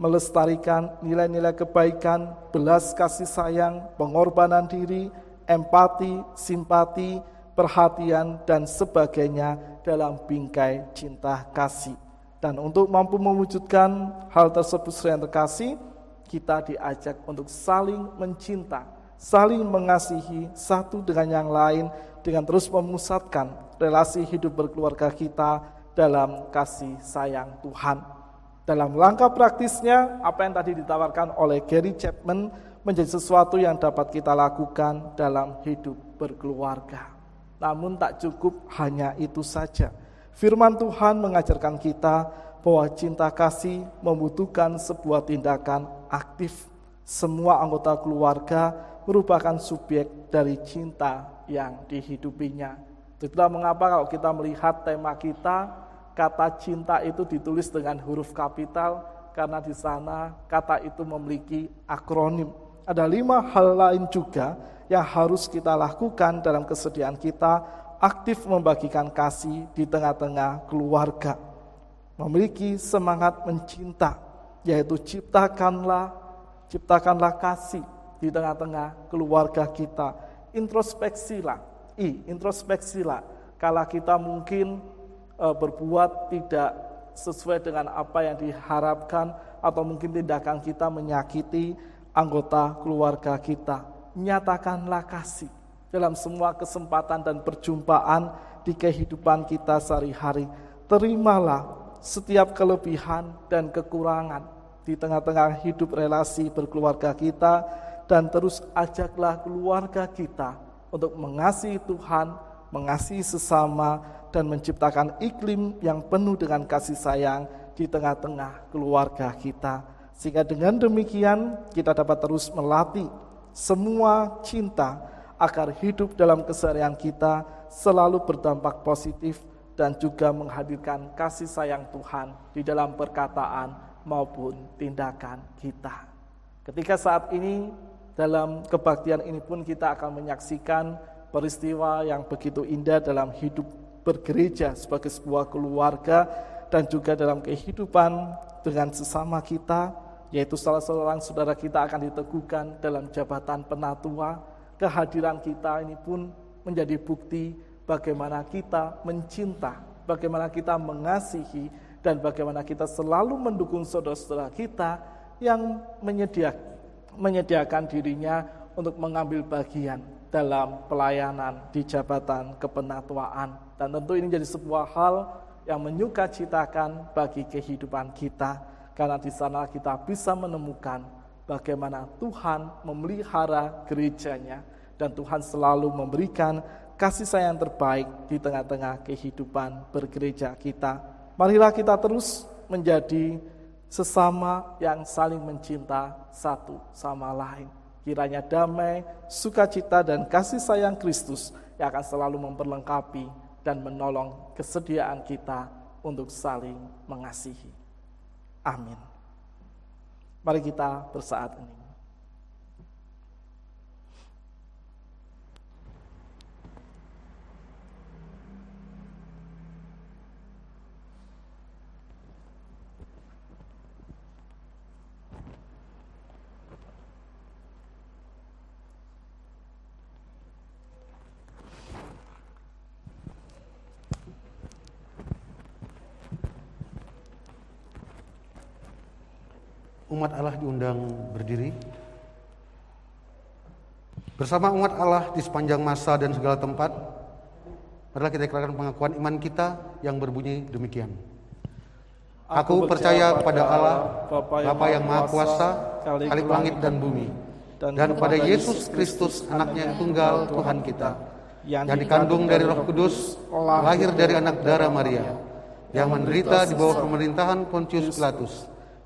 melestarikan nilai-nilai kebaikan, belas kasih sayang, pengorbanan diri, empati, simpati, perhatian, dan sebagainya dalam bingkai cinta kasih. Dan untuk mampu mewujudkan hal tersebut yang terkasih, kita diajak untuk saling mencinta, saling mengasihi satu dengan yang lain, dengan terus memusatkan relasi hidup berkeluarga kita dalam kasih sayang Tuhan. Dalam langkah praktisnya, apa yang tadi ditawarkan oleh Gary Chapman menjadi sesuatu yang dapat kita lakukan dalam hidup berkeluarga. Namun tak cukup hanya itu saja. Firman Tuhan mengajarkan kita bahwa cinta kasih membutuhkan sebuah tindakan aktif. Semua anggota keluarga merupakan subjek dari cinta yang dihidupinya. Itulah mengapa kalau kita melihat tema kita, kata cinta itu ditulis dengan huruf kapital, karena di sana kata itu memiliki akronim. Ada lima hal lain juga yang harus kita lakukan dalam kesediaan kita aktif membagikan kasih di tengah-tengah keluarga. Memiliki semangat mencinta, yaitu ciptakanlah, ciptakanlah kasih di tengah-tengah keluarga kita. Introspeksilah, i, introspeksilah. Kalau kita mungkin berbuat tidak sesuai dengan apa yang diharapkan atau mungkin tindakan kita menyakiti anggota keluarga kita nyatakanlah kasih dalam semua kesempatan dan perjumpaan di kehidupan kita sehari-hari. Terimalah setiap kelebihan dan kekurangan di tengah-tengah hidup relasi berkeluarga kita dan terus ajaklah keluarga kita untuk mengasihi Tuhan, mengasihi sesama dan menciptakan iklim yang penuh dengan kasih sayang di tengah-tengah keluarga kita. Sehingga dengan demikian kita dapat terus melatih semua cinta agar hidup dalam keseharian kita selalu berdampak positif dan juga menghadirkan kasih sayang Tuhan di dalam perkataan maupun tindakan kita. Ketika saat ini dalam kebaktian ini pun kita akan menyaksikan peristiwa yang begitu indah dalam hidup bergereja sebagai sebuah keluarga dan juga dalam kehidupan dengan sesama kita yaitu salah seorang saudara kita akan diteguhkan dalam jabatan penatua. Kehadiran kita ini pun menjadi bukti bagaimana kita mencinta, bagaimana kita mengasihi, dan bagaimana kita selalu mendukung saudara-saudara kita yang menyediakan, menyediakan dirinya untuk mengambil bagian dalam pelayanan di jabatan kepenatuaan. Dan tentu ini jadi sebuah hal yang menyukacitakan bagi kehidupan kita karena di sana kita bisa menemukan bagaimana Tuhan memelihara gerejanya dan Tuhan selalu memberikan kasih sayang terbaik di tengah-tengah kehidupan bergereja kita. Marilah kita terus menjadi sesama yang saling mencinta satu sama lain. Kiranya damai, sukacita, dan kasih sayang Kristus yang akan selalu memperlengkapi dan menolong kesediaan kita untuk saling mengasihi. Amin. Mari kita bersaat ini. Umat Allah diundang berdiri. Bersama umat Allah di sepanjang masa dan segala tempat, adalah kita ikrarkan pengakuan iman kita yang berbunyi demikian. Aku percaya kepada Allah, Bapa yang Maha Kuasa, Khalik langit dan bumi, dan kepada Yesus Kristus, anaknya yang tunggal Tuhan kita, yang dikandung dari roh kudus, lahir dari anak darah Maria, yang menderita di bawah pemerintahan Pontius Pilatus,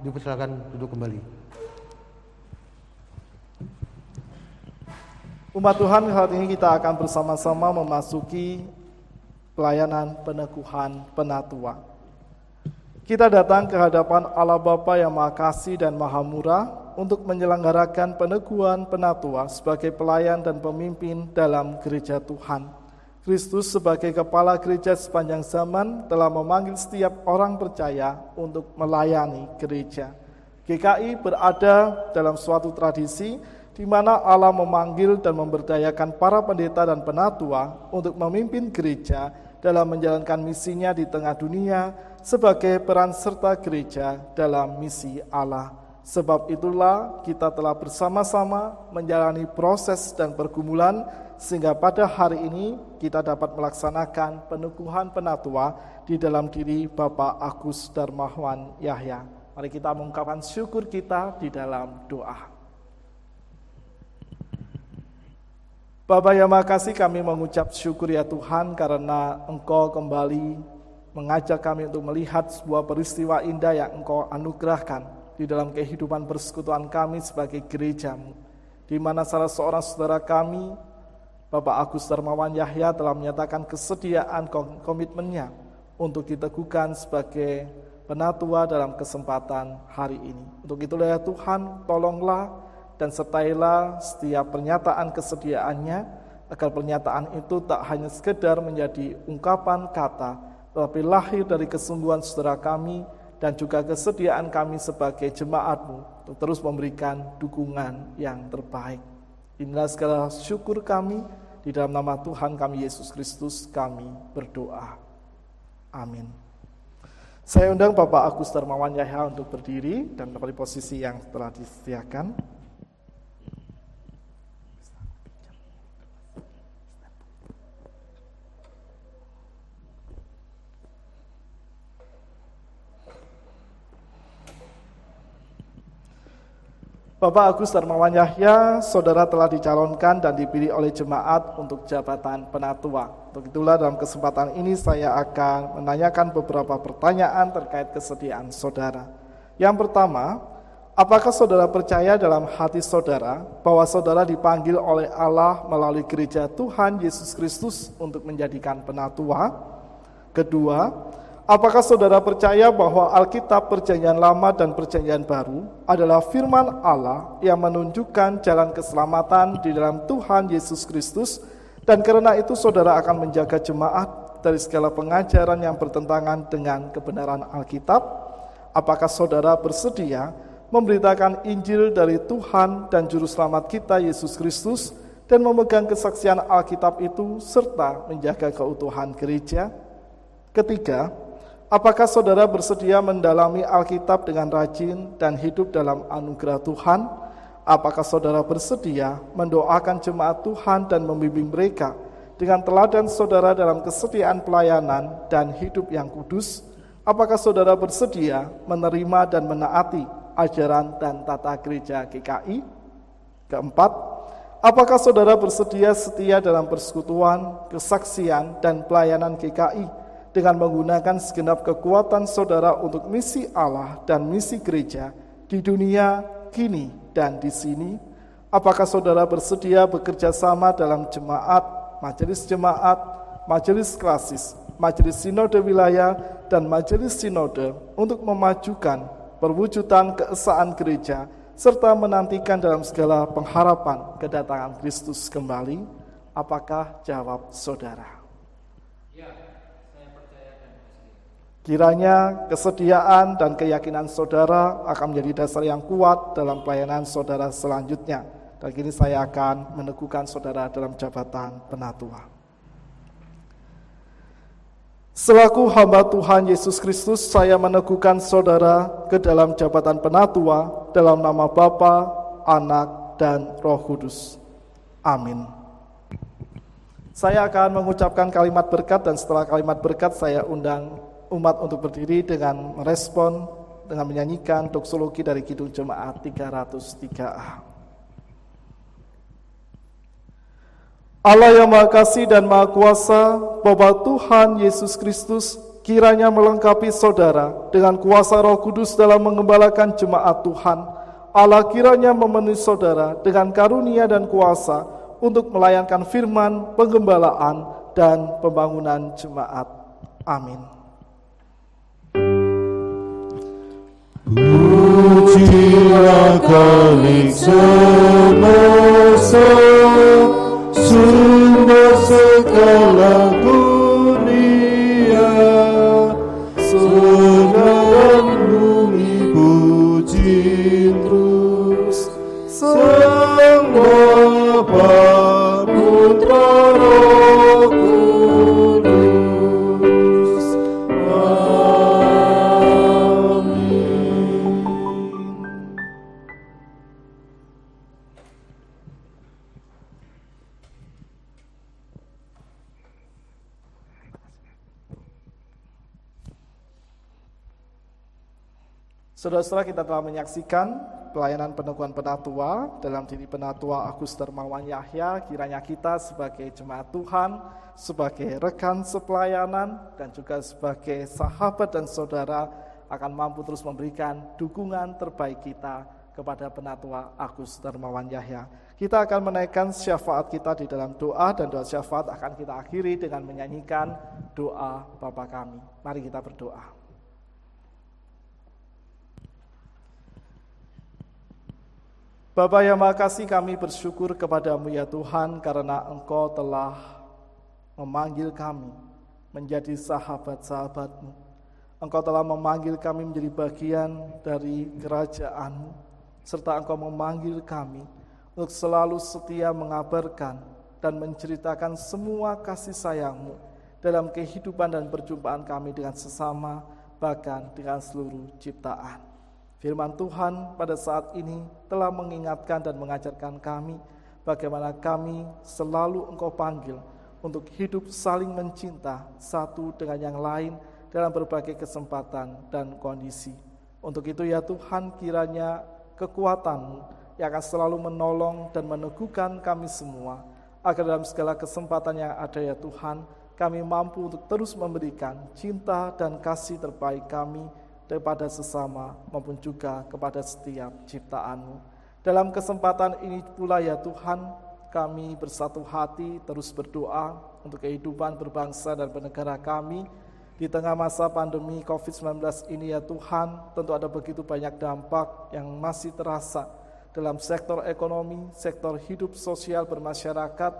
dipersilakan duduk kembali. Umat Tuhan, hari ini kita akan bersama-sama memasuki pelayanan peneguhan penatua. Kita datang ke hadapan Allah Bapa yang Maha Kasih dan Maha Murah untuk menyelenggarakan peneguhan penatua sebagai pelayan dan pemimpin dalam gereja Tuhan. Kristus sebagai kepala gereja sepanjang zaman telah memanggil setiap orang percaya untuk melayani gereja. GKI berada dalam suatu tradisi di mana Allah memanggil dan memberdayakan para pendeta dan penatua untuk memimpin gereja dalam menjalankan misinya di tengah dunia sebagai peran serta gereja dalam misi Allah. Sebab itulah kita telah bersama-sama menjalani proses dan pergumulan sehingga pada hari ini kita dapat melaksanakan peneguhan penatua di dalam diri Bapak Agus Darmawan Yahya. Mari kita mengungkapkan syukur kita di dalam doa. Bapak yang makasih kami mengucap syukur ya Tuhan karena Engkau kembali mengajak kami untuk melihat sebuah peristiwa indah yang Engkau anugerahkan di dalam kehidupan persekutuan kami sebagai gerejamu. Di mana salah seorang saudara kami, Bapak Agus Darmawan Yahya telah menyatakan kesediaan komitmennya untuk diteguhkan sebagai penatua dalam kesempatan hari ini. Untuk itulah ya Tuhan, tolonglah dan sertailah setiap pernyataan kesediaannya agar pernyataan itu tak hanya sekedar menjadi ungkapan kata tetapi lahir dari kesungguhan saudara kami dan juga kesediaan kami sebagai jemaatmu untuk terus memberikan dukungan yang terbaik. Inilah segala syukur kami di dalam nama Tuhan kami Yesus Kristus kami berdoa. Amin. Saya undang Bapak Agus Darmawan Yahya untuk berdiri dan menempati posisi yang telah disediakan. Bapak Agus Darmawan Yahya, saudara telah dicalonkan dan dipilih oleh jemaat untuk jabatan penatua. Untuk itulah dalam kesempatan ini saya akan menanyakan beberapa pertanyaan terkait kesediaan saudara. Yang pertama, apakah saudara percaya dalam hati saudara bahwa saudara dipanggil oleh Allah melalui gereja Tuhan Yesus Kristus untuk menjadikan penatua? Kedua, Apakah saudara percaya bahwa Alkitab Perjanjian Lama dan Perjanjian Baru adalah firman Allah yang menunjukkan jalan keselamatan di dalam Tuhan Yesus Kristus dan karena itu saudara akan menjaga jemaat dari segala pengajaran yang bertentangan dengan kebenaran Alkitab? Apakah saudara bersedia memberitakan Injil dari Tuhan dan Juru Selamat kita Yesus Kristus dan memegang kesaksian Alkitab itu serta menjaga keutuhan gereja? Ketiga, Apakah saudara bersedia mendalami Alkitab dengan rajin dan hidup dalam anugerah Tuhan? Apakah saudara bersedia mendoakan jemaat Tuhan dan membimbing mereka dengan teladan saudara dalam kesetiaan pelayanan dan hidup yang kudus? Apakah saudara bersedia menerima dan menaati ajaran dan tata gereja GKI? Keempat, apakah saudara bersedia setia dalam persekutuan, kesaksian, dan pelayanan GKI? Dengan menggunakan segenap kekuatan saudara untuk misi Allah dan misi gereja di dunia kini dan di sini? Apakah saudara bersedia bekerja sama dalam jemaat, majelis jemaat, majelis klasis, majelis sinode wilayah, dan majelis sinode untuk memajukan perwujudan keesaan gereja serta menantikan dalam segala pengharapan kedatangan Kristus kembali? Apakah jawab saudara? Ya, saya percaya dan Kiranya kesediaan dan keyakinan saudara akan menjadi dasar yang kuat dalam pelayanan saudara selanjutnya. Dan kini saya akan meneguhkan saudara dalam jabatan penatua. Selaku hamba Tuhan Yesus Kristus, saya meneguhkan saudara ke dalam jabatan penatua dalam nama Bapa, Anak, dan Roh Kudus. Amin. Saya akan mengucapkan kalimat berkat dan setelah kalimat berkat saya undang umat untuk berdiri dengan merespon dengan menyanyikan doksologi dari Kidung Jemaat 303A. Allah yang Maha Kasih dan Maha Kuasa, Bapa Tuhan Yesus Kristus, kiranya melengkapi saudara dengan kuasa Roh Kudus dalam mengembalakan jemaat Tuhan. Allah kiranya memenuhi saudara dengan karunia dan kuasa untuk melayankan firman, penggembalaan, dan pembangunan jemaat. Amin. Pujilah kali semasa sumber segala dunia Saudara-saudara kita telah menyaksikan pelayanan peneguhan penatua dalam diri penatua Agus Dermawan Yahya. Kiranya kita sebagai jemaat Tuhan, sebagai rekan sepelayanan, dan juga sebagai sahabat dan saudara akan mampu terus memberikan dukungan terbaik kita kepada penatua Agus Dermawan Yahya. Kita akan menaikkan syafaat kita di dalam doa dan doa syafaat akan kita akhiri dengan menyanyikan doa Bapa kami. Mari kita berdoa. Bapa yang Maha Kasih kami bersyukur kepadamu ya Tuhan karena Engkau telah memanggil kami menjadi sahabat-sahabatmu. Engkau telah memanggil kami menjadi bagian dari kerajaanmu, serta Engkau memanggil kami untuk selalu setia mengabarkan dan menceritakan semua kasih sayangmu dalam kehidupan dan perjumpaan kami dengan sesama, bahkan dengan seluruh ciptaan. Firman Tuhan pada saat ini telah mengingatkan dan mengajarkan kami bagaimana kami selalu Engkau panggil untuk hidup saling mencinta satu dengan yang lain dalam berbagai kesempatan dan kondisi. Untuk itu ya Tuhan kiranya kekuatan yang akan selalu menolong dan meneguhkan kami semua agar dalam segala kesempatan yang ada ya Tuhan kami mampu untuk terus memberikan cinta dan kasih terbaik kami kepada sesama maupun juga kepada setiap ciptaanmu. Dalam kesempatan ini pula ya Tuhan, kami bersatu hati terus berdoa untuk kehidupan berbangsa dan bernegara kami. Di tengah masa pandemi COVID-19 ini ya Tuhan, tentu ada begitu banyak dampak yang masih terasa dalam sektor ekonomi, sektor hidup sosial bermasyarakat,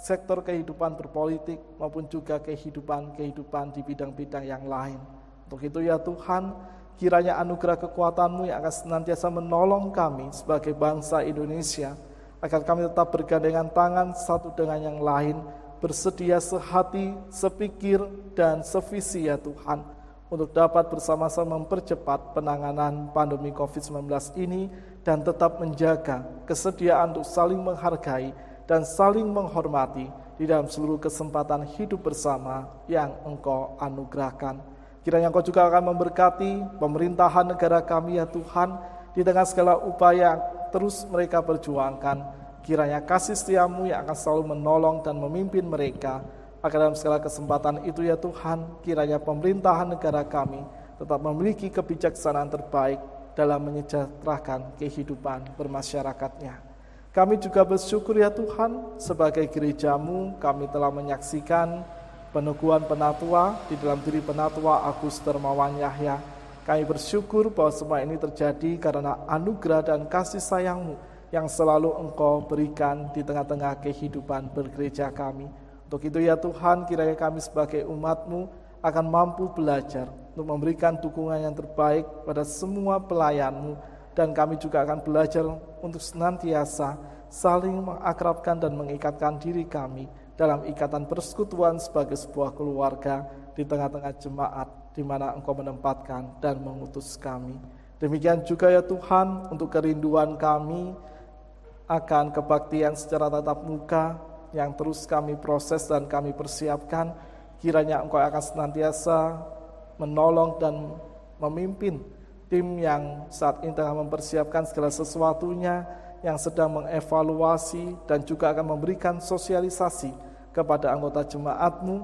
sektor kehidupan berpolitik, maupun juga kehidupan-kehidupan di bidang-bidang yang lain. Untuk itu ya Tuhan, kiranya anugerah kekuatanmu yang akan senantiasa menolong kami sebagai bangsa Indonesia, agar kami tetap bergandengan tangan satu dengan yang lain, bersedia sehati, sepikir, dan sevisi ya Tuhan, untuk dapat bersama-sama mempercepat penanganan pandemi COVID-19 ini dan tetap menjaga kesediaan untuk saling menghargai dan saling menghormati di dalam seluruh kesempatan hidup bersama yang Engkau anugerahkan. Kiranya Engkau juga akan memberkati pemerintahan negara kami ya Tuhan, di tengah segala upaya yang terus mereka perjuangkan. Kiranya kasih setiamu yang akan selalu menolong dan memimpin mereka, agar dalam segala kesempatan itu ya Tuhan, kiranya pemerintahan negara kami tetap memiliki kebijaksanaan terbaik dalam menyejahterakan kehidupan bermasyarakatnya. Kami juga bersyukur ya Tuhan, sebagai gerejamu kami telah menyaksikan peneguhan penatua di dalam diri penatua Agus Dermawan Yahya. Kami bersyukur bahwa semua ini terjadi karena anugerah dan kasih sayangmu yang selalu Engkau berikan di tengah-tengah kehidupan bergereja kami. Untuk itu ya Tuhan, kiranya kami sebagai umatmu akan mampu belajar untuk memberikan dukungan yang terbaik pada semua pelayanmu dan kami juga akan belajar untuk senantiasa saling mengakrabkan dan mengikatkan diri kami dalam ikatan persekutuan sebagai sebuah keluarga di tengah-tengah jemaat di mana Engkau menempatkan dan mengutus kami. Demikian juga ya Tuhan untuk kerinduan kami akan kebaktian secara tatap muka yang terus kami proses dan kami persiapkan, kiranya Engkau akan senantiasa menolong dan memimpin tim yang saat ini tengah mempersiapkan segala sesuatunya, yang sedang mengevaluasi dan juga akan memberikan sosialisasi kepada anggota jemaatmu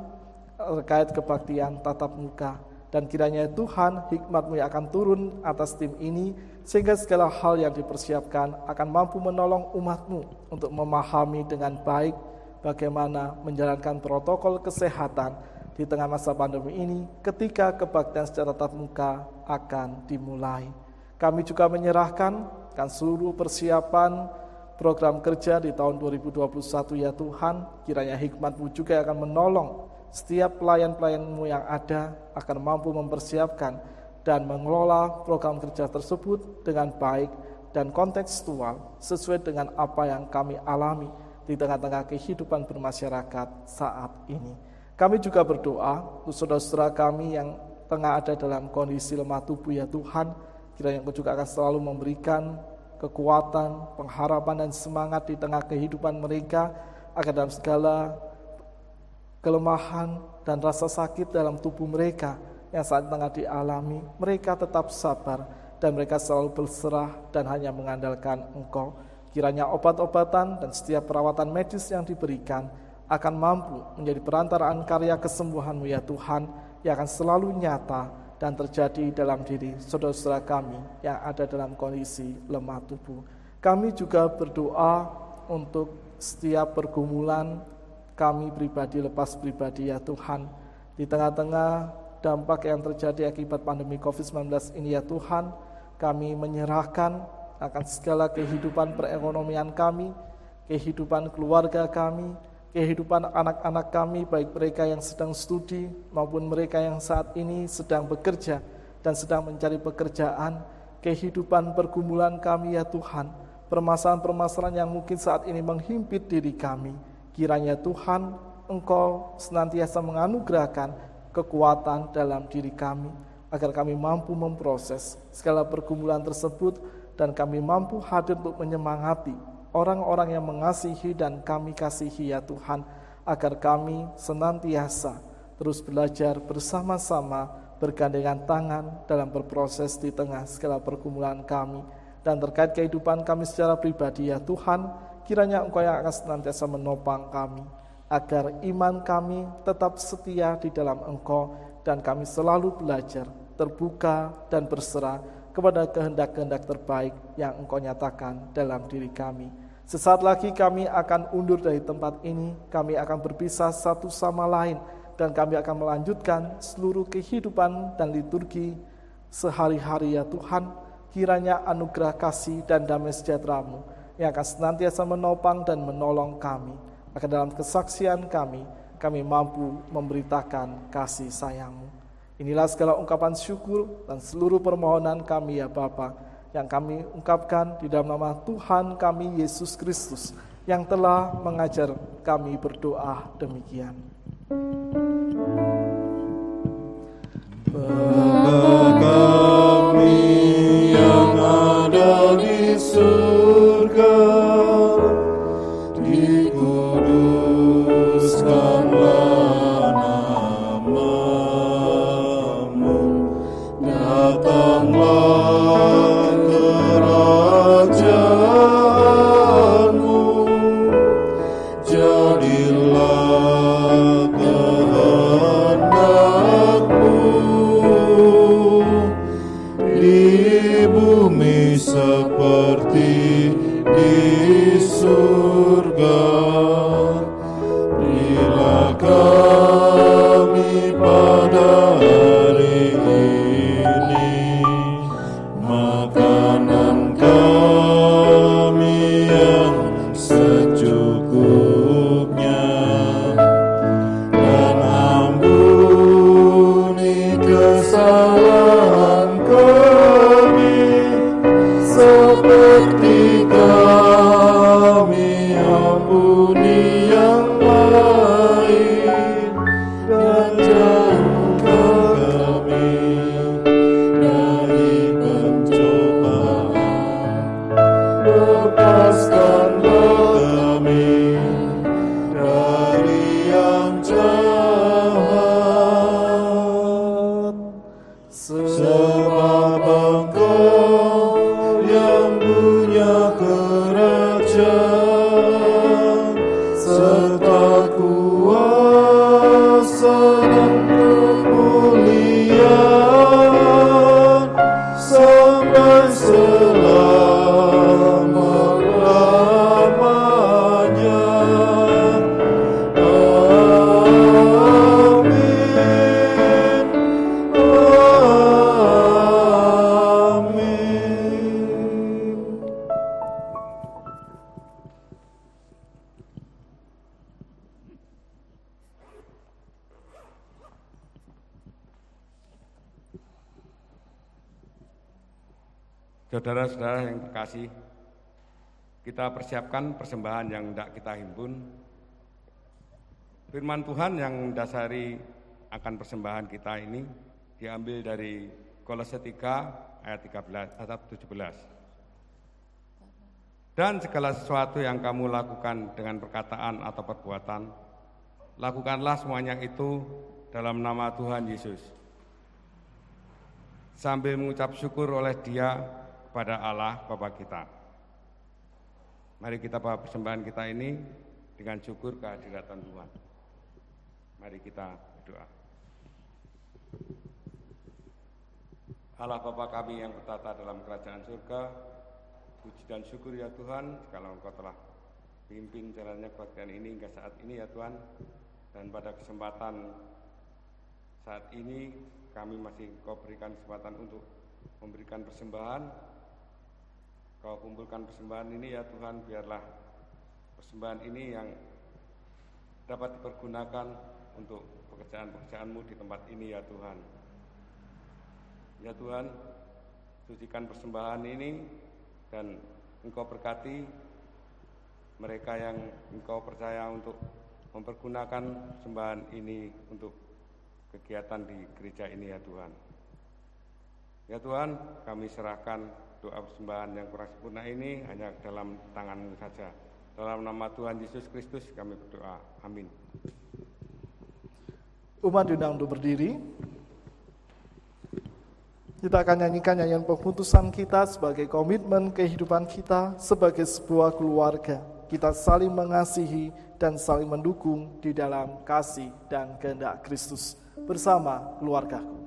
terkait kebaktian tatap muka. Dan kiranya Tuhan hikmatmu yang akan turun atas tim ini sehingga segala hal yang dipersiapkan akan mampu menolong umatmu untuk memahami dengan baik bagaimana menjalankan protokol kesehatan di tengah masa pandemi ini ketika kebaktian secara tatap muka akan dimulai. Kami juga menyerahkan kan seluruh persiapan program kerja di tahun 2021 ya Tuhan, kiranya hikmatmu juga akan menolong setiap pelayan-pelayanmu yang ada akan mampu mempersiapkan dan mengelola program kerja tersebut dengan baik dan kontekstual sesuai dengan apa yang kami alami di tengah-tengah kehidupan bermasyarakat saat ini. Kami juga berdoa untuk saudara-saudara kami yang tengah ada dalam kondisi lemah tubuh ya Tuhan, kiranya Engkau juga akan selalu memberikan kekuatan, pengharapan dan semangat di tengah kehidupan mereka agar dalam segala kelemahan dan rasa sakit dalam tubuh mereka yang saat tengah dialami, mereka tetap sabar dan mereka selalu berserah dan hanya mengandalkan Engkau. Kiranya obat-obatan dan setiap perawatan medis yang diberikan akan mampu menjadi perantaraan karya kesembuhanmu ya Tuhan yang akan selalu nyata dan terjadi dalam diri saudara-saudara kami yang ada dalam kondisi lemah tubuh. Kami juga berdoa untuk setiap pergumulan kami pribadi lepas pribadi ya Tuhan. Di tengah-tengah dampak yang terjadi akibat pandemi COVID-19 ini ya Tuhan, kami menyerahkan akan segala kehidupan perekonomian kami, kehidupan keluarga kami, kehidupan anak-anak kami, baik mereka yang sedang studi maupun mereka yang saat ini sedang bekerja dan sedang mencari pekerjaan, kehidupan pergumulan kami ya Tuhan, permasalahan-permasalahan yang mungkin saat ini menghimpit diri kami. Kiranya Tuhan, Engkau senantiasa menganugerahkan kekuatan dalam diri kami, agar kami mampu memproses segala pergumulan tersebut dan kami mampu hadir untuk menyemangati orang-orang yang mengasihi dan kami kasihi ya Tuhan agar kami senantiasa terus belajar bersama-sama bergandengan tangan dalam berproses di tengah segala pergumulan kami dan terkait kehidupan kami secara pribadi ya Tuhan kiranya Engkau yang akan senantiasa menopang kami agar iman kami tetap setia di dalam Engkau dan kami selalu belajar terbuka dan berserah kepada kehendak-kehendak terbaik yang Engkau nyatakan dalam diri kami. Sesaat lagi kami akan undur dari tempat ini, kami akan berpisah satu sama lain, dan kami akan melanjutkan seluruh kehidupan dan liturgi sehari-hari ya Tuhan, kiranya anugerah kasih dan damai sejahtera-Mu yang akan senantiasa menopang dan menolong kami, agar dalam kesaksian kami, kami mampu memberitakan kasih sayang-Mu. Inilah segala ungkapan syukur dan seluruh permohonan kami ya Bapa yang kami ungkapkan di dalam nama Tuhan kami Yesus Kristus yang telah mengajar kami berdoa demikian. Bapa kami yang ada di surga, profética. Kita persiapkan persembahan yang tidak kita himpun. Firman Tuhan yang dasari akan persembahan kita ini diambil dari Kolose 3 ayat 13 ayat 17. Dan segala sesuatu yang kamu lakukan dengan perkataan atau perbuatan, lakukanlah semuanya itu dalam nama Tuhan Yesus. Sambil mengucap syukur oleh Dia kepada Allah Bapa kita. Mari kita bawa persembahan kita ini dengan syukur kehadiran Tuhan. Mari kita berdoa. Allah Bapa kami yang bertata dalam kerajaan surga, puji dan syukur ya Tuhan, kalau Engkau telah pimpin jalannya kebaktian ini hingga saat ini ya Tuhan, dan pada kesempatan saat ini kami masih Kau berikan kesempatan untuk memberikan persembahan Kau kumpulkan persembahan ini ya Tuhan, biarlah persembahan ini yang dapat dipergunakan untuk pekerjaan-pekerjaanmu di tempat ini ya Tuhan. Ya Tuhan, sucikan persembahan ini dan Engkau berkati mereka yang Engkau percaya untuk mempergunakan sembahan ini untuk kegiatan di gereja ini ya Tuhan. Ya Tuhan, kami serahkan doa persembahan yang kurang sempurna ini hanya dalam tanganmu saja. Dalam nama Tuhan Yesus Kristus kami berdoa. Amin. Umat diundang untuk berdiri. Kita akan nyanyikan nyanyian pemutusan kita sebagai komitmen kehidupan kita sebagai sebuah keluarga. Kita saling mengasihi dan saling mendukung di dalam kasih dan kehendak Kristus bersama keluargaku.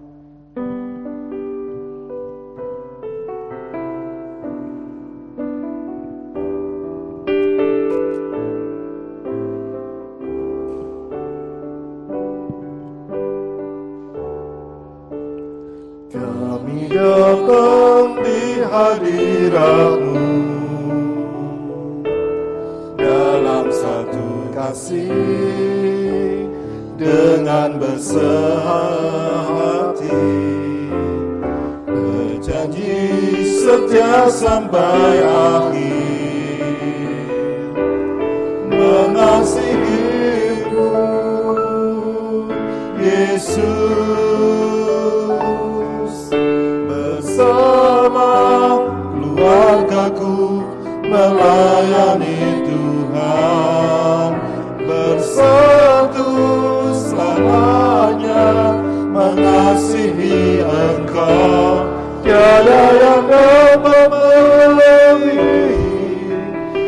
Tiada yang dapat melebihi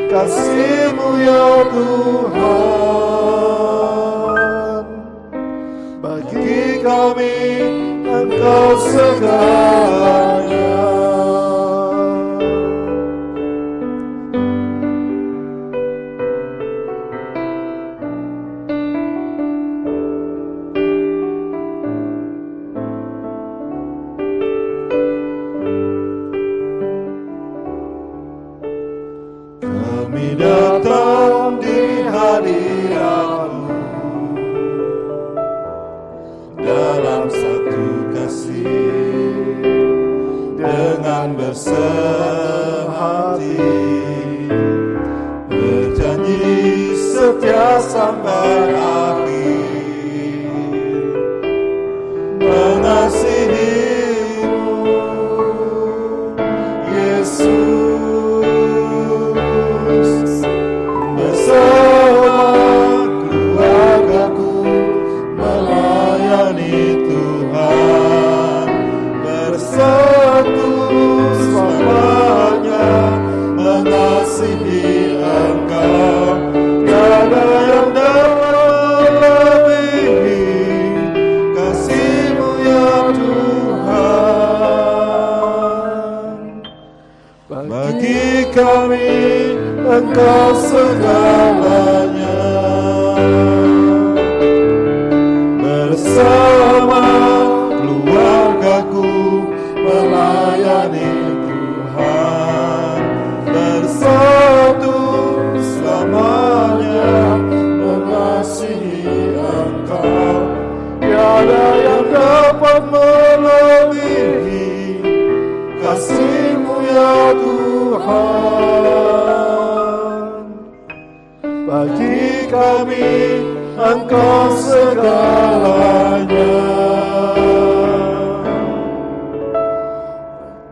kasihmu ya Tuhan. Bagi kami Engkau segalanya kasihmu ya Tuhan Bagi kami Engkau segalanya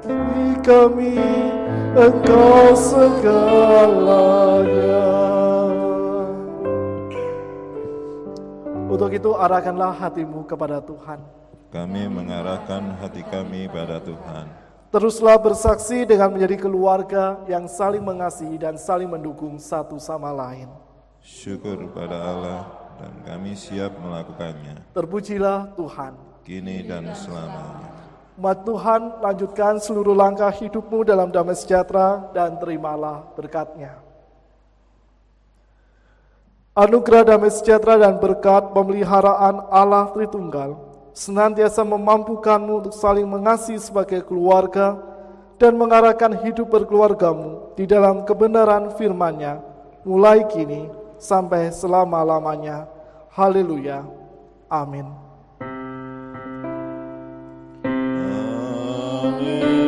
Bagi kami Engkau segalanya Untuk itu arahkanlah hatimu kepada Tuhan. Kami mengarahkan hati kami pada Tuhan. Teruslah bersaksi dengan menjadi keluarga yang saling mengasihi dan saling mendukung satu sama lain. Syukur pada Allah dan kami siap melakukannya. Terpujilah Tuhan. Kini dan selamanya. Umat Tuhan, lanjutkan seluruh langkah hidupmu dalam damai sejahtera dan terimalah berkatnya. Anugerah damai sejahtera dan berkat pemeliharaan Allah Tritunggal senantiasa memampukanmu untuk saling mengasihi sebagai keluarga dan mengarahkan hidup berkeluargamu di dalam kebenaran firman-Nya mulai kini sampai selama-lamanya. Haleluya. Amin. Selamat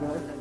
ya